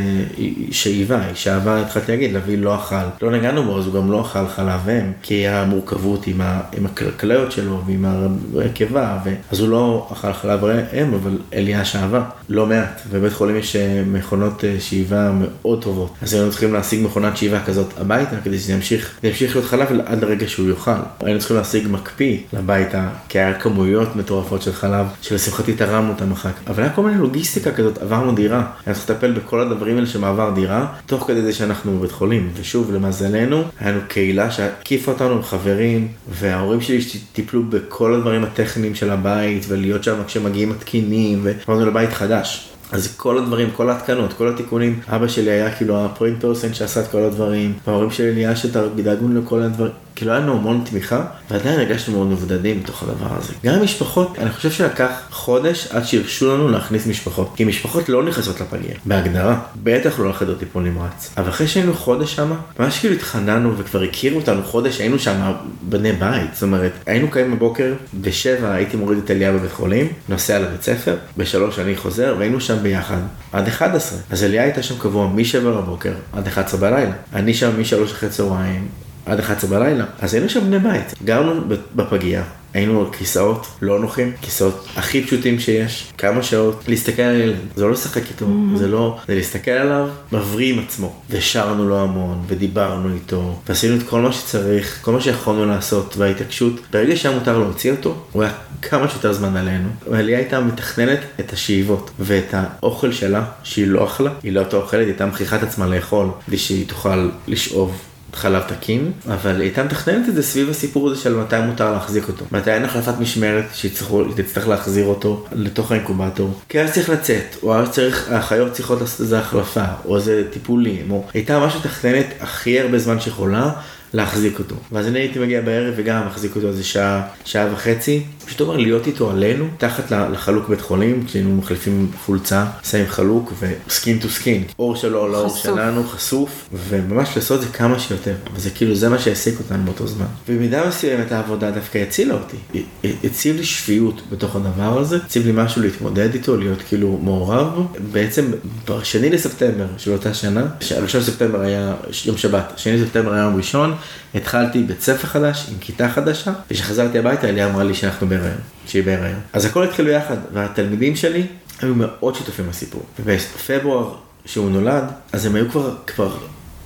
שאיבה, היא שאבה, התחלתי להגיד, לביא לא אכל, לא נגענו בו, אז הוא גם לא אכל חלב אם, כי המורכבות עם, עם הכלכליות שלו ועם הרכבה, ו... אז הוא לא אכל חלב אם, אבל אליה שאבה, לא מעט, ובבית חולים יש אה, מכונות אה, שאיבה מאוד טובות, אז היינו צריכים להשיג מכונת שאיבה כזאת הביתה, כדי שזה ימשיך, ימשיך להיות חלב עד לרגע שהוא יאכל. היינו צריכים להשיג מקפיא לביתה, כי היה כמויות מטורפות של חלב, שלשמחתי תרמנו אותם אחר כך, אבל היה כל מיני לוגיסטיקה כזאת, עברנו דירה, היה צריך לטפל בכל הדברים האלה שמעבר דירה. תוך כדי זה שאנחנו בבית חולים. ושוב, למזלנו, היה קהילה שהקיפה אותנו עם חברים, וההורים שלי טיפלו בכל הדברים הטכניים של הבית, ולהיות שם כשמגיעים התקינים, ועברנו לבית חדש. אז כל הדברים, כל ההתקנות, כל התיקונים, אבא שלי היה כאילו הפוינט פרסן שעשה את כל הדברים, וההורים שלי נהיה שדאגו לכל הדברים. כאילו היה לנו המון תמיכה, ועדיין הרגשנו מאוד מבודדים בתוך הדבר הזה. גם המשפחות, אני חושב שלקח חודש עד שהרשו לנו להכניס משפחות. כי משפחות לא נכנסות לפגייה, בהגדרה. בטח לא לחדר טיפול נמרץ. אבל אחרי שהיינו חודש שם, ממש כאילו התחננו וכבר הכירו אותנו חודש, היינו שם בני בית. זאת אומרת, היינו קיים בבוקר, בשבע הייתי מוריד את אליה בבית חולים, נוסע לבית ספר, בשלוש אני חוזר, והיינו שם ביחד עד 11. אז אליה הייתה שם קבוע מ-7 בבוקר עד 11 בלילה. אני שם מ-3 אחרי צהריים עד 11 בלילה. אז היינו שם בני בית, גרנו בפגייה. היינו על כיסאות לא נוחים, כיסאות הכי פשוטים שיש, כמה שעות, להסתכל על הילד, זה לא לשחק איתו, mm-hmm. זה לא, זה להסתכל עליו, מבריא עם עצמו. ושרנו לו המון, ודיברנו איתו, ועשינו את כל מה שצריך, כל מה שיכולנו לעשות, וההתעקשות, ברגע שהיה מותר להוציא אותו, הוא היה כמה שיותר זמן עלינו. ועליה הייתה מתכננת את השאיבות, ואת האוכל שלה, שהיא לא אכלה, היא לא הייתה אוכלת, היא הייתה מכריחה את עצמה לאכול, כדי שהיא תוכל לשאוב חלב תקין, אבל הייתה מתכננת את זה סביב הסיפור הזה של מתי מותר להחזיק אותו. מתי אין החלפת משמרת שהיא תצטרך להחזיר אותו לתוך האינקובטור. כי אז צריך לצאת, או אז צריך, האחיות צריכות לעשות איזה החלפה, או איזה טיפולים, או הייתה ממש מתכננת הכי הרבה זמן שיכולה. להחזיק אותו. ואז אני הייתי מגיע בערב וגם מחזיק אותו איזה שעה, שעה וחצי. פשוט אומר להיות איתו עלינו, תחת לחלוק בית חולים, כשהיינו מחליפים חולצה, שמים חלוק ו skin to skin. עור שלו על העור שלנו, חשוף, וממש לעשות את זה כמה שיותר. וזה כאילו, זה מה שהעסיק אותנו באותו זמן. במידה מסוימת העבודה דווקא הצילה אותי. הציב לי שפיות בתוך הדבר הזה, הציב לי משהו להתמודד איתו, להיות כאילו מעורב בו. בעצם בשני לספטמבר של אותה שנה, הראשון לספטמבר היה יום שבת, שני לספטמבר היה יום ראשון. התחלתי בית ספר חדש עם כיתה חדשה, וכשחזרתי הביתה אליה אמרה לי שאנחנו בהיריון, שהיא בהיריון. אז הכל התחיל ביחד, והתלמידים שלי היו מאוד שותפים לסיפור. ובפברואר שהוא נולד, אז הם היו כבר, כבר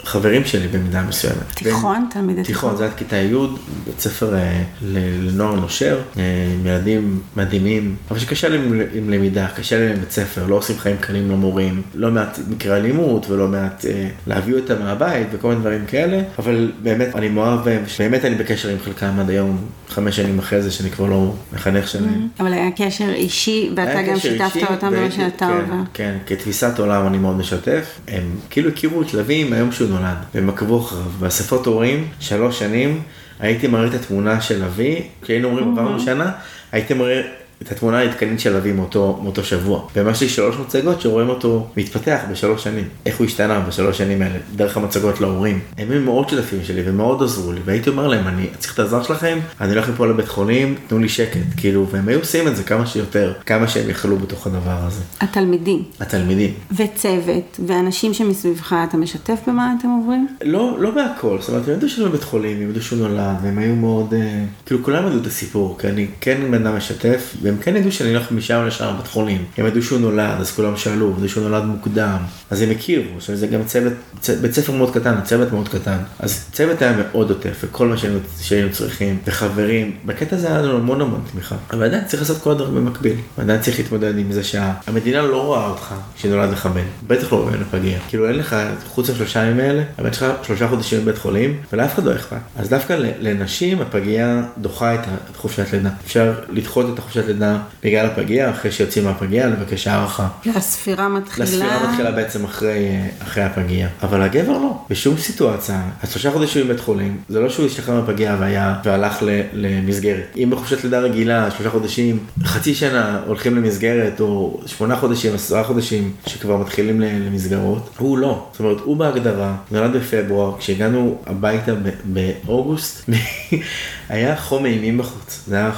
חברים שלי במידה מסוימת. תיכון? תלמידי תיכון? תיכון, זה עד כיתה י', בית ספר אה, לנוער נושר, אה, עם ילדים מדהימים, אבל שקשה להם עם למידה, קשה להם עם בית ספר, לא עושים חיים קלים למורים, לא מעט מקרי אלימות ולא מעט אה, להביא אותם מהבית וכל מיני דברים כאלה, אבל באמת אני מאוהב בהם, באמת אני בקשר עם חלקם עד היום, חמש שנים אחרי זה שאני כבר לא מחנך שלהם. Mm-hmm. אבל היה קשר אישי ואתה גם שיתפת אותם במה שאתה כן, עובר. כן, כתפיסת עולם אני מאוד משתף, הם כאילו הכירו את לוי מהיום שהוא נולד, והם עקבו אחריו. באספות הורים, שלוש שנים, הייתי מראה את התמונה של אבי, כשהיינו אומרים עברנו שנה, הייתי מראה את התמונה העדכנית של אבי מאותו, מאותו שבוע. וממש יש שלוש מצגות שרואים אותו מתפתח בשלוש שנים. איך הוא השתנה בשלוש שנים האלה, דרך המצגות להורים. הם היו מאוד שותפים שלי ומאוד עזרו לי, והייתי אומר להם, אני צריך את העזרה שלכם, אני הולך לפה לבית חולים, תנו לי שקט, כאילו, והם היו עושים את זה כמה שיותר, כמה שהם יכלו בתוך הדבר הזה. התלמידים. התלמידים. וצוות, ואנשים שמסביבך, אתה משתף במה אתם עוברים? לא, לא בהכל, זאת אומרת, הם ידעו שהוא בבית חולים, הם ידעו שהוא נולד, והם היו מאוד, אה, כאילו, כולם ידעו את הסיפור, כי אני כן בן אדם משתף, והם כן ידעו שאני הולך משם לשם בית חולים. הם ידעו שהוא נולד, אז כולם שאלו, ידעו שהוא נולד מוקדם. אז הם הכירו, עכשיו זה גם צוות, צ... בית ספר מאוד קטן, צוות מאוד קטן. אז צוות היה מאוד עוטף, וכל מה שהיינו, שהיינו צריכים, וחברים. בקטע הזה היה לנו המון המון תמיכה. אבל עדיין צריך לעשות כל הדברים במקביל. ועדיין צריך להתמודד עם זה שהמדינה לא רואה אותך כשנולד לך בן. בטח לא בן לפגיע. כאילו אין לך, חוץ מהשלושה ימים האלה, הבן שלך שלושה חודשים בבית חולים, ולאף אחד לא אכפת. אז דווקא לנשים הפגייה דוחה את החופשת לידה. אפשר לדחות את החופשת לידה בגלל הפגייה, אחרי שיוצאים מהפגייה, לבקש הערכה. הספירה מתחילה. הספירה מתחילה בעצם אחרי, אחרי הפגייה. אבל הגבר לא, בשום סיטואציה. השלושה חודשים בבית חולים, זה לא שהוא השתחרר מהפגייה והיה, והלך למסגרת. אם בחופשת לידה רגילה, שלושה חודשים, חצי שנה הולכים למסגרת, או שמונה חודשים, עשרה חודשים, שכבר מתחילים למסגרות, הוא לא. זאת אומרת, הוא בהגדרה, נולד בפברואר, כשהגענו הביתה באוגוסט, היה חום אימים בחוץ. זה היה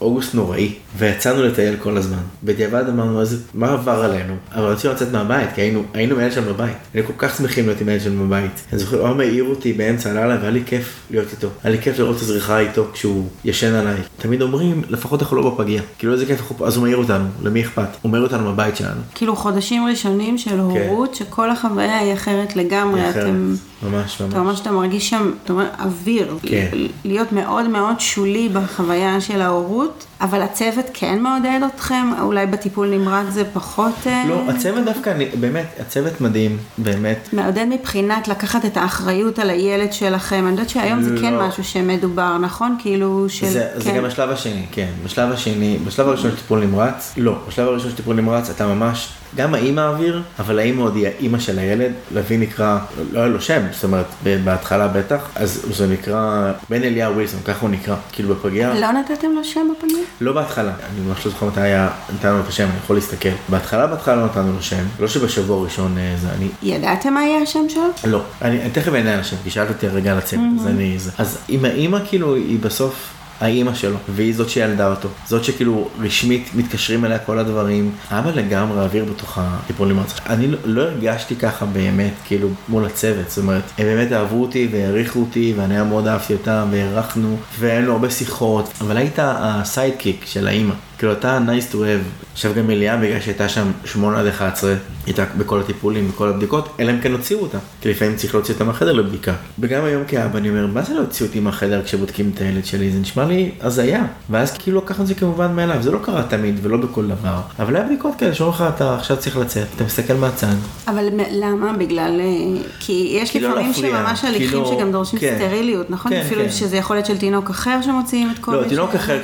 אוגוסט נוראי, ויצאנו לטייל כל הזמן. בדיעבד אמרנו, איזה, מה עבר עלינו? אבל רצינו לצאת מהבית, כי היינו, היינו עם הילד שלנו בבית. היינו כל כך שמחים להיות עם הילד שלנו בבית. אני זוכר, הוא העיר אותי באמצע הלילה, והיה לי כיף להיות איתו. היה לי כיף לראות את הזריחה איתו כשהוא ישן עליי. תמיד אומרים, לפחות אנחנו לא בפגיע. כאילו איזה כיף, אז הוא מעיר אותנו, למי אכפת? הוא מעיר אותנו בבית שלנו. כאילו חודשים ראשונים של. הורות, כן. שכל החוויה היא אחרת לגמרי. היא אחרת. אתם... ממש, ממש. אתה ממש אתה מרגיש שם, אתה אומר, אוויר. כן. להיות מאוד מאוד שולי בחוויה של ההורות, אבל הצוות כן מעודד אתכם? אולי בטיפול נמרץ זה פחות... אה, לא, הצוות דווקא, אני, באמת, הצוות מדהים, באמת. מעודד מבחינת לקחת את האחריות על הילד שלכם. אני יודעת שהיום לא. זה כן לא. משהו שמדובר, נכון? כאילו של... זה, כן. זה גם השלב השני, כן. בשלב השני, בשלב הראשון של טיפול נמרץ, לא. בשלב הראשון של טיפול נמרץ אתה ממש... גם האימא האוויר, אבל האימא עוד היא האימא של הילד, לוי נקרא, לא היה לו שם, זאת אומרת, בהתחלה בטח, אז זה נקרא בן אליהו ווילסון, ככה הוא נקרא, כאילו בפגייה. לא נתתם לו שם בפגייה? לא בהתחלה, אני ממש לא זוכר מתי היה, נתנו לו את השם, אני יכול להסתכל. בהתחלה, בהתחלה לא נתנו לו שם, לא שבשבוע הראשון אה, זה אני... ידעתם מה יהיה השם שלו? לא, אני, אני תכף אענה על השם, כי שאלת אותי הרגע על הצוות, אז אני... אז אם האימא כאילו, היא בסוף... האימא שלו, והיא זאת שילדה אותו. זאת שכאילו רשמית מתקשרים אליה כל הדברים. אבא לגמרי אוויר בתוך הטיפול נמרץ. אני לא, לא הרגשתי ככה באמת, כאילו, מול הצוות. זאת אומרת, הם באמת אהבו אותי והעריכו אותי, ואני מאוד אהבתי אותם, והערכנו, והיו לנו הרבה שיחות, אבל היית הסיידקיק של האימא. כאילו אתה nice to have. עכשיו גם מליאה בגלל שהייתה שם 8 עד 11, הייתה בכל הטיפולים, בכל הבדיקות, אלא אם כן הוציאו אותה. כי לפעמים צריך להוציא אותה מהחדר לבדיקה. וגם היום כאבא אני אומר, מה זה להוציא אותי מהחדר כשבודקים את הילד שלי? זה נשמע לי הזיה. ואז כאילו לקחנו את זה כמובן מאליו, זה לא קרה תמיד ולא בכל דבר. אבל היה בדיקות כאלה שאומרים לך, אתה עכשיו צריך לצאת, אתה מסתכל מהצד. אבל למה? בגלל... אה, כי יש לא לפעמים שממש הליכים לא- שגם דורשים כן. סטריליות, נכון? כן, אפילו כן. שזה יכול להיות של תינוק אחר שמוציאים את כל... לא, תינוק אחר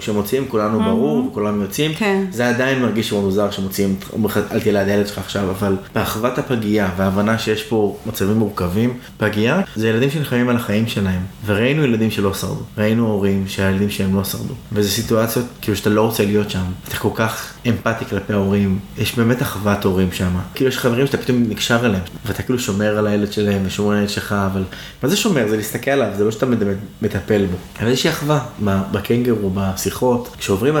כשמוציאים כולנו ברור. ברור וכולם יוצאים, כן. זה עדיין מרגיש מאוד מוזר שמוציאים, אומרים לך אל תהיה ליד הילד שלך עכשיו, אבל באחוות הפגייה וההבנה שיש פה מצבים מורכבים, פגייה זה ילדים שנלחמים על החיים שלהם, וראינו ילדים שלא שרדו, ראינו הורים שהילדים שלהם לא שרדו, וזה סיטואציות כאילו שאתה לא רוצה להיות שם, אתה כל כך אמפתי כלפי ההורים, יש באמת אחוות הורים שם, כאילו יש חברים שאתה פתאום נקשר אליהם, ואתה כאילו שומר על הילד שלהם ושומר על הילד שלך, אבל מה זה שומר? זה להסתכל עליו, זה לא שאתה מטפל בו, אבל יש אחווה בקנגרו, בשיחות, כשעוברים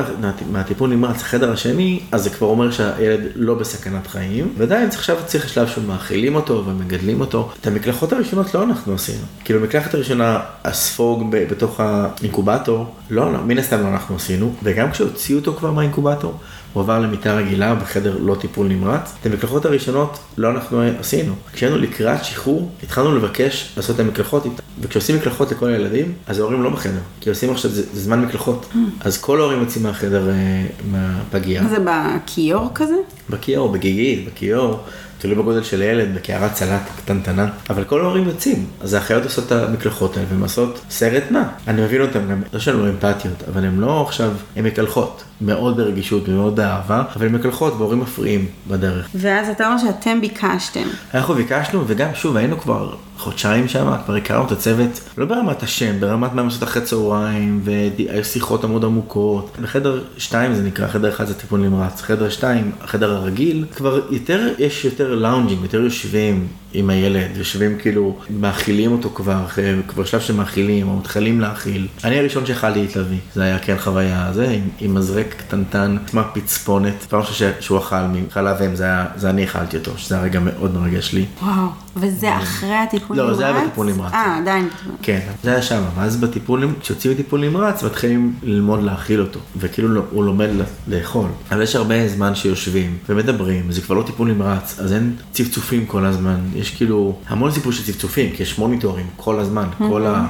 מהטיפול נמרץ לחדר השני, אז זה כבר אומר שהילד לא בסכנת חיים, ועדיין עכשיו צריך שלב שמאכילים אותו ומגדלים אותו. את המקלחות הראשונות לא אנחנו עשינו. כאילו המקלחת הראשונה, הספוג בתוך האינקובטור, לא, לא, מן הסתם לא אנחנו עשינו, וגם כשהוציאו אותו כבר מהאינקובטור, הוא עבר למיטה רגילה בחדר לא טיפול נמרץ. את המקלחות הראשונות לא אנחנו עשינו. כשהיינו לקראת שחרור, התחלנו לבקש לעשות את המקלחות איתה. וכשעושים מקלחות לכל הילדים, אז ההורים לא בחדר. כי עושים עכשיו, זה, זה זמן מקלחות. Mm. אז כל ההורים יוצאים מהחדר, אה, מהפגייה. זה בכיור כזה? בכיור, בגיגית, בכיור. תלוי בגודל של הילד, בקערת סלט קטנטנה, אבל כל ההורים יוצאים, אז האחיות עושות את המקלחות האלה והן עושות סרט נע. אני מבין אותם גם, לא שלנו אמפתיות, אבל הן לא עכשיו, הן מקלחות, מאוד ברגישות ומאוד באהבה, אבל הן מקלחות והורים מפריעים בדרך. ואז אתה אומר שאתם ביקשתם. אנחנו ביקשנו, וגם שוב, היינו כבר חודשיים שם, כבר הכרנו את הצוות, לא ברמת השם, ברמת מה הם עושות אחרי צהריים, והיו שיחות עמוד עמוקות. בחדר 2 זה נקרא, חדר 1 זה טיפול נמרץ, חדר 2, החדר הרגיל, כבר יותר, יש יותר lounging, יותר יושבים, עם הילד, יושבים כאילו, מאכילים אותו כבר, אחרי- כבר שלב שמאכילים, או מתחילים להאכיל. אני הראשון שאכלתי את לביא, זה היה כן חוויה, זה עם, עם מזרק קטנטן, כמו פצפונת, פעם ראשונה שהוא אכל מחלב אם, זה, היה- זה אני אכלתי אותו, שזה היה רגע מאוד מרגש לי. וואו, וזה אחרי הטיפול לא, נמרץ? זה היה בטיפול נמרץ. אה, עדיין. כן, זה היה שם, ואז בטיפול, כשיוצאים מטיפול נמרץ, מתחילים ללמוד להאכיל אותו, וכאילו לא- הוא לומד לאכול. אבל יש הרבה זמן שיושבים ומדברים, זה כבר לא טיפול נמרץ, אז אין צפצופים כל הזמן, יש כאילו המון סיפור של צפצופים, כי יש מוניטורים כל הזמן, כל ה...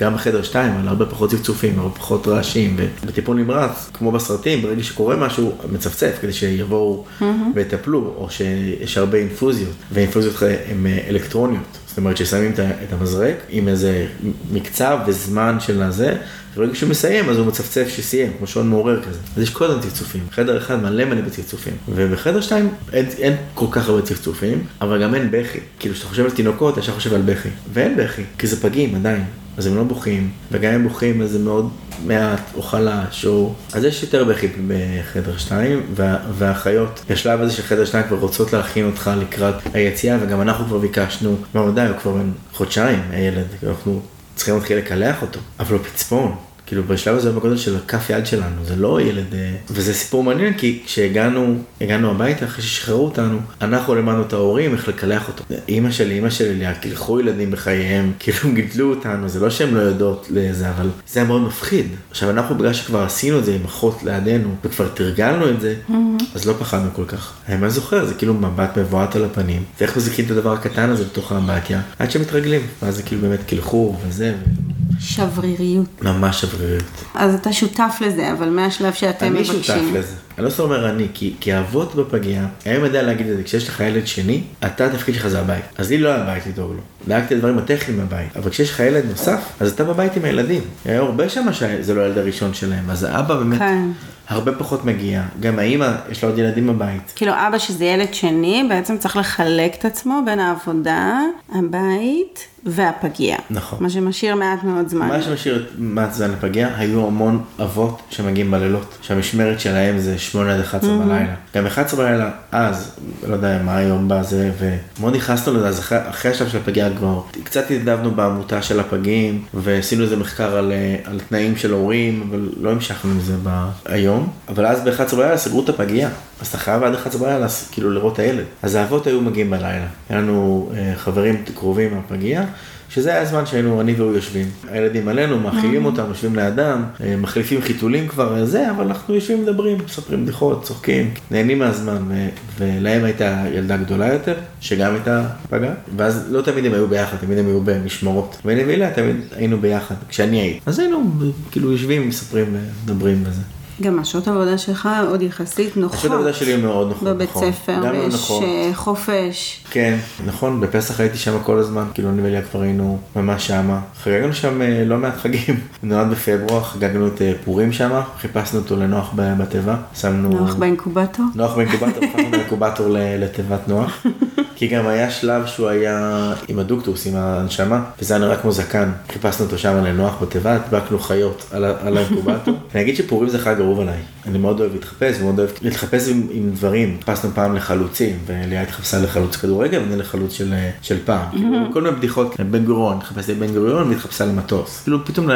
גם בחדר שתיים, אבל הרבה פחות צפצופים, הרבה פחות רעשים, ובטיפול נמרץ, כמו בסרטים, ברגע שקורה משהו, מצפצף, כדי שיבואו ויטפלו, או שיש הרבה אינפוזיות, והאינפוזיות הן אה, אלקטרוניות, זאת אומרת ששמים את המזרק עם איזה מקצב וזמן של הזה, וברגע שהוא מסיים אז הוא מצפצף שסיים, כמו שעון מעורר כזה. אז יש כל הזמן צפצופים, חדר אחד מלא מלא בצפצופים, ובחדר שתיים אין, אין כל כך הרבה צפצופים, אבל גם אין בכי. כאילו כשאתה חושב על תינוקות, ישר חושב על בכי, ואין בכי, כי זה פגים עדיין. אז הם לא בוכים, וגם אם בוכים אז זה מאוד מעט או חלש, או... אז יש יותר בכי בחדר שתיים, וה... והאחיות, בשלב הזה של חדר שתיים כבר רוצות להכין אותך לקראת היציאה, וגם אנחנו כבר ביקשנו, לא די, הוא כבר בן חודשיים, הילד, אנחנו צריכים להתחיל לקלח אותו, אבל הוא פצפון. כאילו בשלב הזה בגודל של הכף יד שלנו, זה לא ילד, אה, וזה סיפור מעניין כי כשהגענו, הגענו הביתה אחרי ששחררו אותנו, אנחנו לימדנו את ההורים איך לקלח אותו. אימא שלי, אימא שלי, לאה, קילחו ילדים בחייהם, כאילו גידלו אותנו, זה לא שהן לא יודעות לזה, אבל זה היה מאוד מפחיד. עכשיו אנחנו בגלל שכבר עשינו את זה עם אחות לידינו, וכבר תרגלנו את זה, אז לא פחדנו כל כך. אני ממש זוכר, זה כאילו מבט מבועת על הפנים, ואיך מחזיקים את הדבר הקטן הזה בתוך האמבטיה, עד שמתרגלים, ואז זה כאילו באמת קילחו וזה, שבריריות. ממש שבריריות. אז אתה שותף לזה, אבל מהשלב שאתם אני מבקשים. שותף לזה. אני לא סתם אומר אני, כי, כי האבות בפגייה, היום יודע להגיד את זה, כשיש לך ילד שני, אתה התפקיד שלך זה הבית. אז לי לא היה בית לדאוג לו. דאגתי לדברים הטכניים בבית. אבל כשיש לך ילד נוסף, אז אתה בבית עם הילדים. היה הרבה שם שזה לא הילד הראשון שלהם, אז האבא באמת כן. הרבה פחות מגיע. גם האימא, יש לה עוד ילדים בבית. כאילו אבא שזה ילד שני, בעצם צריך לחלק את עצמו בין העבודה, הבית והפגייה. נכון. מה שמשאיר מעט מאוד זמן. מה שמשאיר מעט זמן לפגייה, היו המון אבות שמגיעים בלילות, שהמשמרת שלהם זה 8 עד 11 בלילה. גם 11 בלילה אז, לא יודע מה היום בזה, ומאוד נכנסנו לזה, אז אחרי, אחרי השלב של הפגייה כבר, קצת התנדבנו בעמותה של הפגים, ועשינו איזה מחקר על, אה, על תנאים של הורים, אבל לא המשכנו עם זה היום. אבל אז ב-11 בלילה סגרו את הפגייה, אז אתה חייב עד 11 בלילה כאילו לראות את הילד. אז האבות היו מגיעים בלילה. היה לנו אה, חברים קרובים מהפגייה. שזה היה הזמן שהיינו, אני והוא יושבים. הילדים עלינו, מאכילים אותם, יושבים לידם, אה, מחליפים חיתולים כבר, זה, אבל אנחנו יושבים, מדברים, מספרים בדיחות, צוחקים, נהנים מהזמן, ו- ולהם הייתה ילדה גדולה יותר, שגם הייתה פגה, ואז לא תמיד הם היו ביחד, תמיד הם היו במשמרות. ואני ואיליה תמיד היינו ביחד, כשאני הייתי. אז היינו כאילו יושבים, מספרים, מדברים וזה. גם השעות העבודה שלך עוד יחסית נוחות. השעות העבודה שלי מאוד נוחות, בבית נכון. ספר, גם לא ויש. אה, חופש. כן, נכון, בפסח הייתי שם כל הזמן, כאילו אני וליה כבר היינו ממש שמה. חגגנו שם אה, לא מעט חגים. נולד בפברואר, חגגנו את אה, פורים שם, חיפשנו אותו לנוח בתיבה. שמנו... נוח באינקובטור. נוח באינקובטור, הפכנו באינקובטור לתיבת נוח. כי גם היה שלב שהוא היה עם הדוקטוס, עם ההנשמה, וזה היה נראה כמו זקן. חיפשנו אותו שם לנוח בתיבה, הדבקנו חיות על האינקובטור. אני אגיד שפורים זה חג אהוב עליי. אני מאוד אוהב להתחפש, ומאוד אוהב להתחפש עם, עם דברים. חיפשנו פעם לחלוצים, וליה התחפשה לחלוץ כדורגל, ואני לחלוץ של, של פעם. כאילו, כל מיני בדיחות, בן גוריון, את בן גוריון והתחפשה למטוס. כאילו פתאום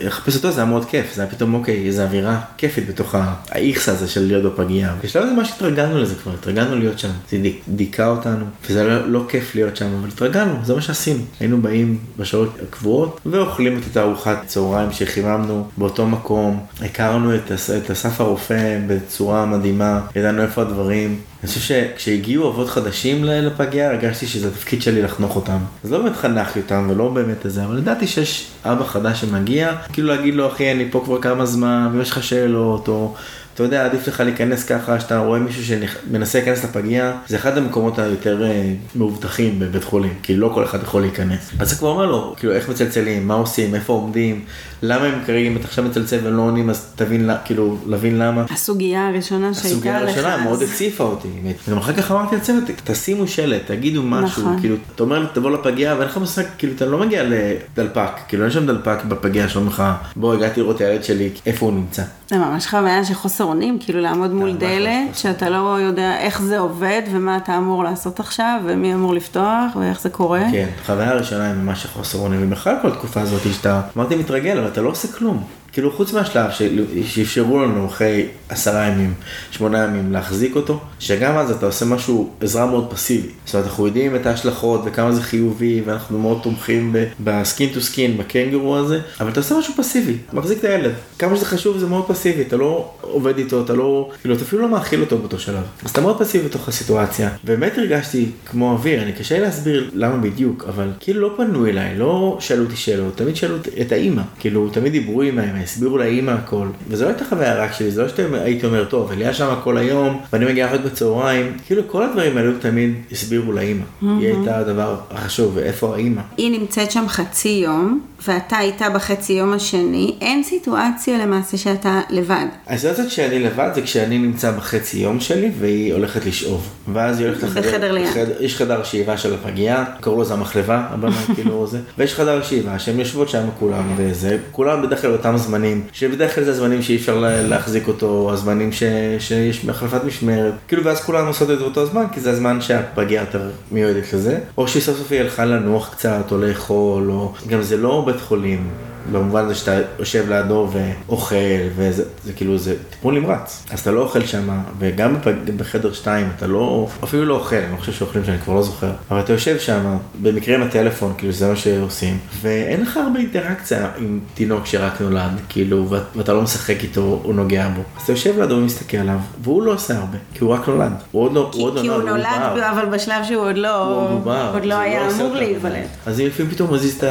לחפש אותו זה היה מאוד כיף, זה היה פתאום אוקיי, איזו אווירה כיפית בתוך ה- האיכס הזה של להיות בפגייה. בשלב הזה ממש התרגלנו לזה כבר, התרגלנו להיות שם. זה דיכא אותנו, וזה לא, לא כיף להיות שם, אבל התרגלנו, זה מה שעשינו. היינו באים בשעות הקבועות, ואוכלים את אותה ארוחת צהריים שחיממנו באותו מקום. הכרנו את, את אסף הרופא בצורה מדהימה, ידענו איפה הדברים. אני חושב שכשהגיעו אבות חדשים לפגייה, הרגשתי שזה התפקיד שלי לחנוך אותם. אז לא באמת חנכתי אותם ולא באמת איזה, אבל ידעתי שיש אבא חדש שמגיע, כאילו להגיד לו, אחי, אני פה כבר כמה זמן, ויש לך שאלות, או... אתה יודע, עדיף לך להיכנס ככה, שאתה רואה מישהו שמנסה להיכנס לפגייה, זה אחד המקומות היותר אה, מאובטחים בבית חולים, כי לא כל אחד יכול להיכנס. אז אתה כבר אומר לו, כאילו, איך מצלצלים, מה עושים, איפה עומדים, למה הם כרגע, אם אתה עכשיו מצלצל ולא עונים, אז תבין, כאילו, להבין למה. הסוגיה הראשונה שהייתה לך. הסוגיה הראשונה מאוד הציפה אותי. גם אחר כך אמרתי לצוות, תשימו שלט, תגידו משהו, נכון. כאילו, אתה אומר תבוא לפגייה ואין לך מושג, כאילו אתה לא מגיע לדלפק, כאילו אין שם דלפק בפגייה שאומר לך, בוא הגעתי לראות את הילד שלי, איפה הוא נמצא. זה ממש חוויה של חוסר אונים, כאילו לעמוד מול ממש דלת. שאתה לא יודע איך זה עובד ומה אתה אמור לעשות עכשיו, ומי אמור לפתוח, ואיך זה קורה. כן, חוויה הראשונה היא ממש חוסר אונים, ובכלל כל התקופה הזאת שאתה, אמרתי מתרגל, אבל אתה לא עושה כלום. כאילו חוץ מהשלב של- שאפשרו לנו אחרי עשרה ימים, שמונה ימים להחזיק אותו, שגם אז אתה עושה משהו, עזרה מאוד פסיבי. זאת אומרת, אנחנו יודעים את ההשלכות וכמה זה חיובי, ואנחנו מאוד תומכים ב skin to skin, בקנגורו הזה, אבל אתה עושה משהו פסיבי, מחזיק את הילד. כמה שזה חשוב זה מאוד פסיבי, אתה לא עובד איתו, אתה לא, כאילו אתה אפילו לא מאכיל אותו באותו שלב. אז אתה מאוד פסיבי בתוך הסיטואציה. באמת הרגשתי כמו אוויר, אני קשה להסביר למה בדיוק, אבל כאילו לא פנו אליי, לא שאלו אותי שאלות, תמיד שאלו את האימא, כאילו תמיד דיברו עם האמא, הסבירו לאימא הכל, וזו לא הייתה חוויה רק שלי, זה לא שהייתי אומר, טוב, אליה שם כל היום, ואני מגיע רק בצהריים, כאילו כל הדברים האלו תמיד הסבירו לאימא, היא הייתה הדבר החשוב, ואיפה האימא. היא נמצאת שם חצי יום, ואתה איתה בחצי יום השני, אין סיטואציה למעשה שאתה לבד. הסיטואציה שאני לבד זה כשאני נמצא בחצי יום שלי והיא הולכת לשאוב. ואז היא הולכת לחדר, בחדר ליד. יש חדר שאיבה של הפגייה, קראו לזה המחלבה, הבמה כאילו זה, ויש חדר שאיבה שהן יושבות שם כולם וזה, כולם בדרך כלל אותם זמנים, שבדרך כלל זה הזמנים שאי אפשר לה- להחזיק אותו, הזמנים ש, שיש החלפת משמרת, כאילו ואז כולן עושות את זה באותו זמן, כי זה הזמן שהפגייה יותר מיועדת לזה, או שהיא סוף סוף היא הלכה לנוח קצת, או לאכול, או גם זה לא בית חולים. במובן הזה שאתה יושב לידו ואוכל, וזה זה כאילו, זה טיפול נמרץ. אז אתה לא אוכל שם, וגם בחדר 2 אתה לא, אפילו לא אוכל, אני לא חושב שאוכלים שאני כבר לא זוכר, אבל אתה יושב שם, במקרה עם הטלפון, כאילו זה מה שעושים, ואין לך הרבה אינטראקציה עם תינוק שרק נולד, כאילו, ואת- ואתה לא משחק איתו או נוגע בו. אז אתה יושב לידו ומסתכל עליו, והוא לא עושה הרבה, כי הוא רק נולד. הוא עוד לא, כי, הוא עוד כי הוא נולד, נולד, הוא. אבל בשלב שהוא עוד לא, הוא עוד לא הוא היה עושה אמור להיוולד. אז לפעמים פתאום מזיז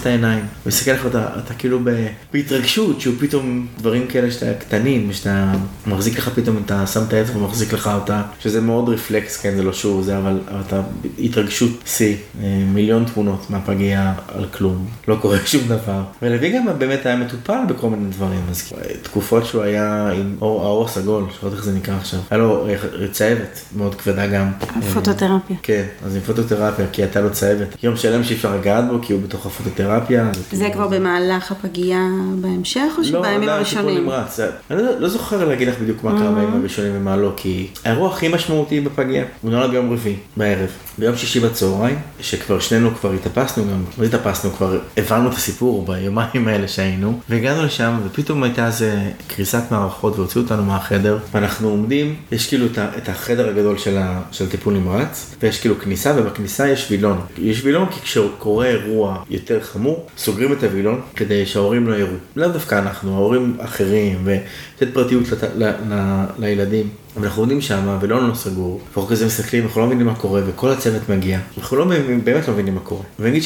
את העיניים, מסתכל לך, אתה, אתה כאילו ב, בהתרגשות, שהוא פתאום דברים כאלה שאתה קטנים, שאתה מחזיק לך פתאום, אתה שם את האצבע ומחזיק לך אותה, שזה מאוד רפלקס, כן, זה לא שוב זה, אבל, אתה התרגשות שיא, אה, מיליון תמונות מהפגייה על כלום, לא קורה שום דבר. ולוי גם באמת היה מטופל בכל מיני דברים, אז אה, תקופות שהוא היה עם אור, האור הסגול, שלא יודע איך זה נקרא עכשיו, היה לו אה, צהבת מאוד כבדה גם. פוטותרפיה. כן, אז עם פוטותרפיה, כי הייתה לו צהבת. יום שלם שאי אפשר לגעת בו, כי הוא בתוך הפוטותרפיה. זה כבר במהלך הפגייה בהמשך, או שבימים לא, הראשונים? טיפול נמרץ. אני לא, לא זוכר להגיד לך בדיוק מה קרה בימים הראשונים ומה לא, כי האירוע הכי משמעותי בפגייה, הוא נולד ביום רביעי, בערב. ביום שישי בצהריים, שכבר שנינו כבר התאפסנו גם, לא התאפסנו, כבר הבנו את הסיפור ביומיים האלה שהיינו, והגענו לשם, ופתאום הייתה איזה קריסת מערכות והוציאו אותנו מהחדר, ואנחנו עומדים, יש כאילו את החדר הגדול של ה- של טיפול נמרץ, ויש כאילו כניסה, ובכניסה יש וילון. יש וילון כי כשקורה אירוע יותר חמור, סוגרים את הווילון כדי שההורים לא יראו. לאו דווקא אנחנו, ההורים אחרים, ולתת פרטיות לת- ל- ל- לילדים. אבל אנחנו עומדים שם, ולא לא סגור, ואנחנו כזה מסתכלים, אנחנו לא מבינים מה קורה, וכל הצוות מגיע. אנחנו לא מבינים, באמת לא מבינים מה קורה. ואני אגיד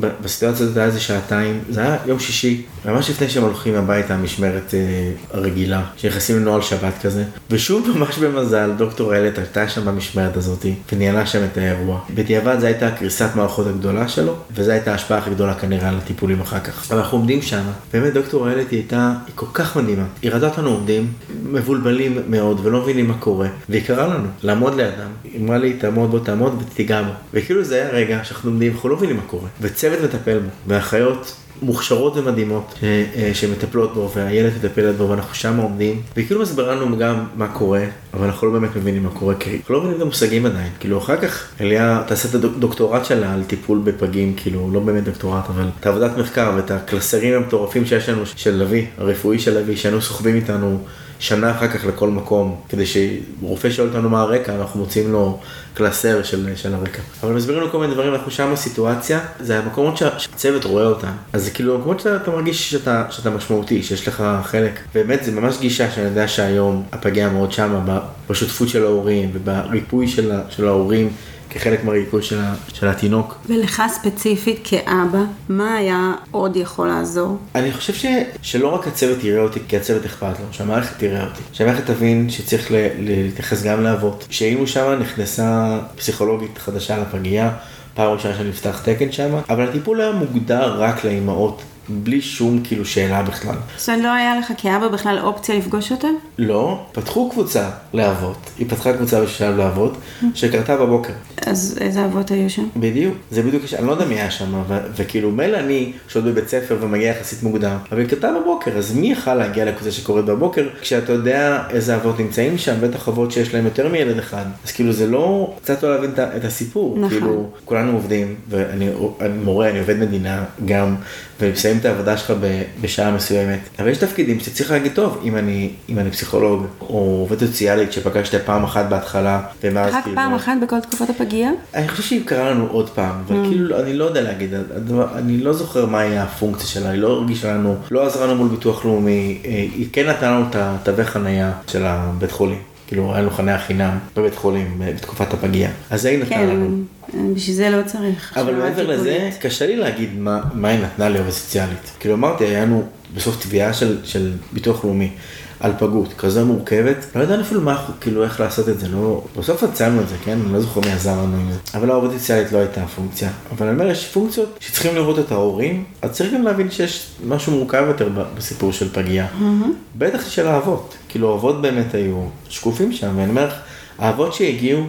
ב- בסיטואציה הזאת היה איזה שעתיים, זה היה יום שישי, ממש לפני שהם הולכים הביתה, המשמרת אה, הרגילה, שנכנסים לנוהל שבת כזה. ושוב, ממש במזל, דוקטור איילת הייתה שם במשמרת הזאת, וניהלה שם את האירוע. בדיעבד זו הייתה קריסת מערכות הגדולה שלו, וזו הייתה ההשפעה הכי גדולה כנראה על הטיפולים אחר כך. אבל אנחנו עומדים שם, באמת דוקטור איילת היא הייתה, היא כל כך מדהימה. היא ראתה אותנו עומדים, מבולבלים מאוד, ולא מבינים מה קורה, והיא קראה לנו לעמוד לידם. היא אמרה לי, תעמוד בו, תעמוד ותיגע בו. וכאילו זה היה רגע שאנחנו עומדים, אנחנו לא מבינים מה קורה. וצוות מטפל בו, ואחיות מוכשרות ומדהימות ש- אה, שמטפלות בו, והילד מטפלת בו, ואנחנו שם עומדים, וכאילו מסבירה לנו גם מה קורה, אבל אנחנו לא באמת מבינים מה קורה, כי אנחנו לא מבינים את המושגים עדיין. כאילו אחר כך אליה תעשה את הדוקטורט שלה על טיפול בפגים, כאילו לא באמת דוקטורט, אבל את העבודת מחקר ואת הקלסרים המטורפים שיש לנו של לביא, הרפואי של לביא, שהיינו סוחבים איתנו. שנה אחר כך לכל מקום, כדי שרופא שואל אותנו מה הרקע, אנחנו מוצאים לו קלסר של, של הרקע. אבל מסבירים לנו כל מיני דברים, אנחנו שם בסיטואציה, זה המקומות שה- שהצוות רואה אותם. אז זה כאילו המקומות שאתה אתה מרגיש שאתה, שאתה משמעותי, שיש לך חלק. באמת, זה ממש גישה שאני יודע שהיום הפגיעה מאוד שמה, בשותפות של ההורים ובריפוי של, של ההורים. כחלק מהריפוי של, של התינוק. ולך ספציפית כאבא, מה היה עוד יכול לעזור? אני חושב ש, שלא רק הצוות יראה אותי, כי הצוות אכפת לו, שהמערכת תראה אותי. שהמערכת תבין שצריך ל, ל- להתייחס גם לאבות. שהיינו שם נכנסה פסיכולוגית חדשה לפגייה, פעם ראשונה שנפתח תקן שם, אבל הטיפול היה מוגדר רק לאימהות בלי שום כאילו שאלה בכלל. זאת אומרת, לא היה לך כאבא בכלל אופציה לפגוש אותה? לא, פתחו קבוצה לאבות, היא פתחה קבוצה בשלב לאבות, שקרתה בבוקר. אז איזה אבות היו שם? בדיוק, זה בדיוק, אני לא יודע מי היה שם, וכאילו מילא אני שעוד בבית ספר ומגיע יחסית מוקדם, אבל היא קרתה בבוקר, אז מי יכל להגיע לקבוצה שקורית בבוקר, כשאתה יודע איזה אבות נמצאים שם, בטח אבות שיש להם יותר מילד אחד, אז כאילו זה לא, קצת לא להבין את הסיפור, נכון. כאילו כולנו עובדים, ואני אני מורה, אני עובד מדינה גם, ואני מסיים את העבודה שלך בשעה מסוימת, אבל יש תפקידים שאתה צריך להגיד, טוב, אם אני, אם אני פסיכולוג, או עובדת סוציאלית שפגשת פעם אחת בהתחלה, ומאז רק כאילו... פעם אחת בכל תקופת הפגיעה? אני חושב שהיא קרה לנו עוד פעם, אבל Mm. כאילו, אני לא יודע להגיד, אני לא זוכר מה היה הפונקציה שלה, היא לא הרגישה לנו, לא עזרה לנו מול ביטוח לאומי, אה, היא כן נתנה לנו את התווי חנייה של הבית חולים. כאילו, היה לנו חניה חינם בבית חולים אה, בתקופת הפגיעה. אז זה היא נתנה כן, לנו. בשביל זה לא צריך. אבל מעבר לזה. קשה לי להגיד מה, מה היא נתנה לי עובדת סוציאלית. כאילו אמרתי, היה לנו בסוף תביעה של, של ביטוח לאומי על פגות, כזו מורכבת, לא ידענו אפילו מה, כאילו איך לעשות את זה, לא, בסוף הצענו את זה, כן? אני לא זוכר מי עזר לנו עם זה. אבל העובדת סוציאלית לא הייתה הפונקציה. אבל אני אומר, יש פונקציות שצריכים לראות את ההורים, אז צריך גם להבין שיש משהו מורכב יותר בסיפור של פגייה. בטח של האבות. כאילו האבות באמת היו שקופים שם, ואני אומר לך, האבות שהגיעו,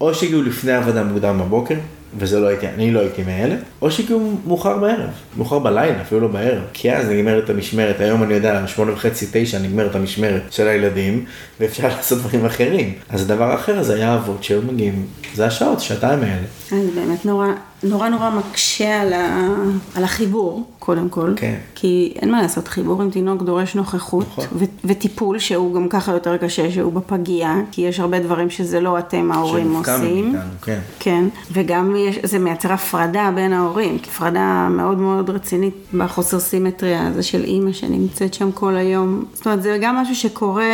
או שהגיעו לפני עבודה מוקדם בבוקר, וזה לא הייתי, אני לא הייתי מאלה, או שהגיעו מאוחר בערב, מאוחר בלילה, אפילו לא בערב, כי אז נגמרת המשמרת, היום אני יודע, שמונה וחצי, תשע נגמרת המשמרת של הילדים, ואפשר לעשות דברים אחרים. אז הדבר האחר הזה היה אבות שהיו מגיעים, זה השעות, שעתיים האלה. אז באמת נורא, נורא נורא מקשה על, ה, על החיבור, קודם כל. כן. כי אין מה לעשות, חיבור עם תינוק דורש נוכחות נכון. ו- וטיפול שהוא גם ככה יותר קשה, שהוא בפגייה, כי יש הרבה דברים שזה לא אתם ההורים עושים. מאיתנו, כן. כן, וגם יש, זה מייצר הפרדה בין ההורים, הפרדה מאוד מאוד רצינית בחוסר סימטריה הזה של אימא שנמצאת שם כל היום. זאת אומרת, זה גם משהו שקורה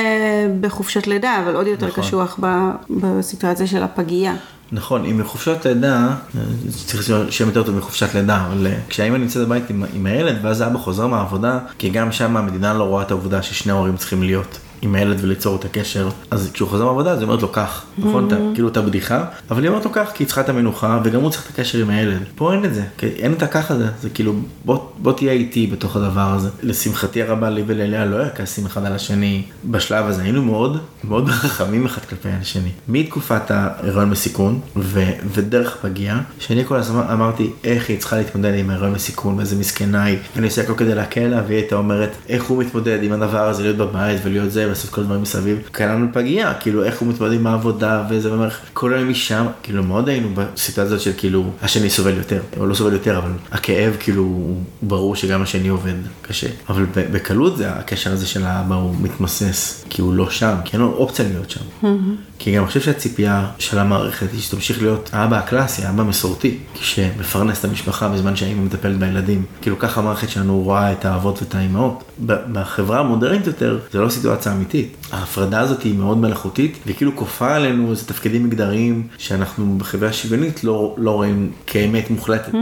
בחופשת לידה, אבל עוד יותר נכון. קשוח ב- בסיטואציה של הפגייה. נכון, אם מחופשת לידה, צריך שם יותר טוב מחופשת לידה, אבל אה, כשהאמא נמצאת בבית עם, עם הילד ואז האבא חוזר מהעבודה, כי גם שם המדינה לא רואה את העובדה ששני ההורים צריכים להיות עם הילד וליצור את הקשר, אז כשהוא חוזר מהעבודה אז היא אומרת לו קח, נכון? אתה, כאילו את הבדיחה, אבל היא אומרת לו קח כי היא צריכה את המנוחה וגם הוא צריך את הקשר עם הילד. פה אין את זה, אין את הכך הזה, זה כאילו בוא, בוא תהיה איתי בתוך הדבר הזה. לשמחתי הרבה לי וללאה לא היה כעסים אחד על השני בשלב הזה, היינו מאוד מאוד חכמים אחד כלפי השני. מתקופת ההיריון בסיכון ו, ודרך פגיעה, שאני כל הזמן אמרתי איך היא צריכה להתמודד עם ההיריון בסיכון ואיזה מסכנה היא, ואני עושה הכל כדי להקל לה, והיא הייתה אומרת איך הוא מתמודד עם הדבר הזה, להיות בבית ולהיות זה ולעשות כל הדברים מסביב. קרה לנו פגיעה, כאילו איך הוא מתמודד עם העבודה וזה, ואומר כל היום משם, כאילו מאוד היינו בסיטואציה הזאת של כאילו השני סובל יותר, או לא סובל יותר, אבל הכאב כאילו הוא ברור שגם השני עובד קשה. אבל בקלות זה הקשר הזה של האבא הוא מתמוסס, כי הוא לא שם, כי אין לו אופציה להיות שם. כי גם אני חושב שהציפייה של המערכת היא שתמשיך להיות האבא הקלאסי, האבא המסורתי, שמפרנס את המשפחה בזמן שהאימא מטפלת בילדים. כאילו ככה המערכת שלנו רואה את האבות ואת האימהות. בחברה המודרנית יותר, זה לא סיטואציה אמיתית. ההפרדה הזאת היא מאוד מלאכותית, והיא כאילו כופה עלינו איזה תפקידים מגדריים שאנחנו בחברה שוויונית לא, לא רואים כאמת מוחלטת.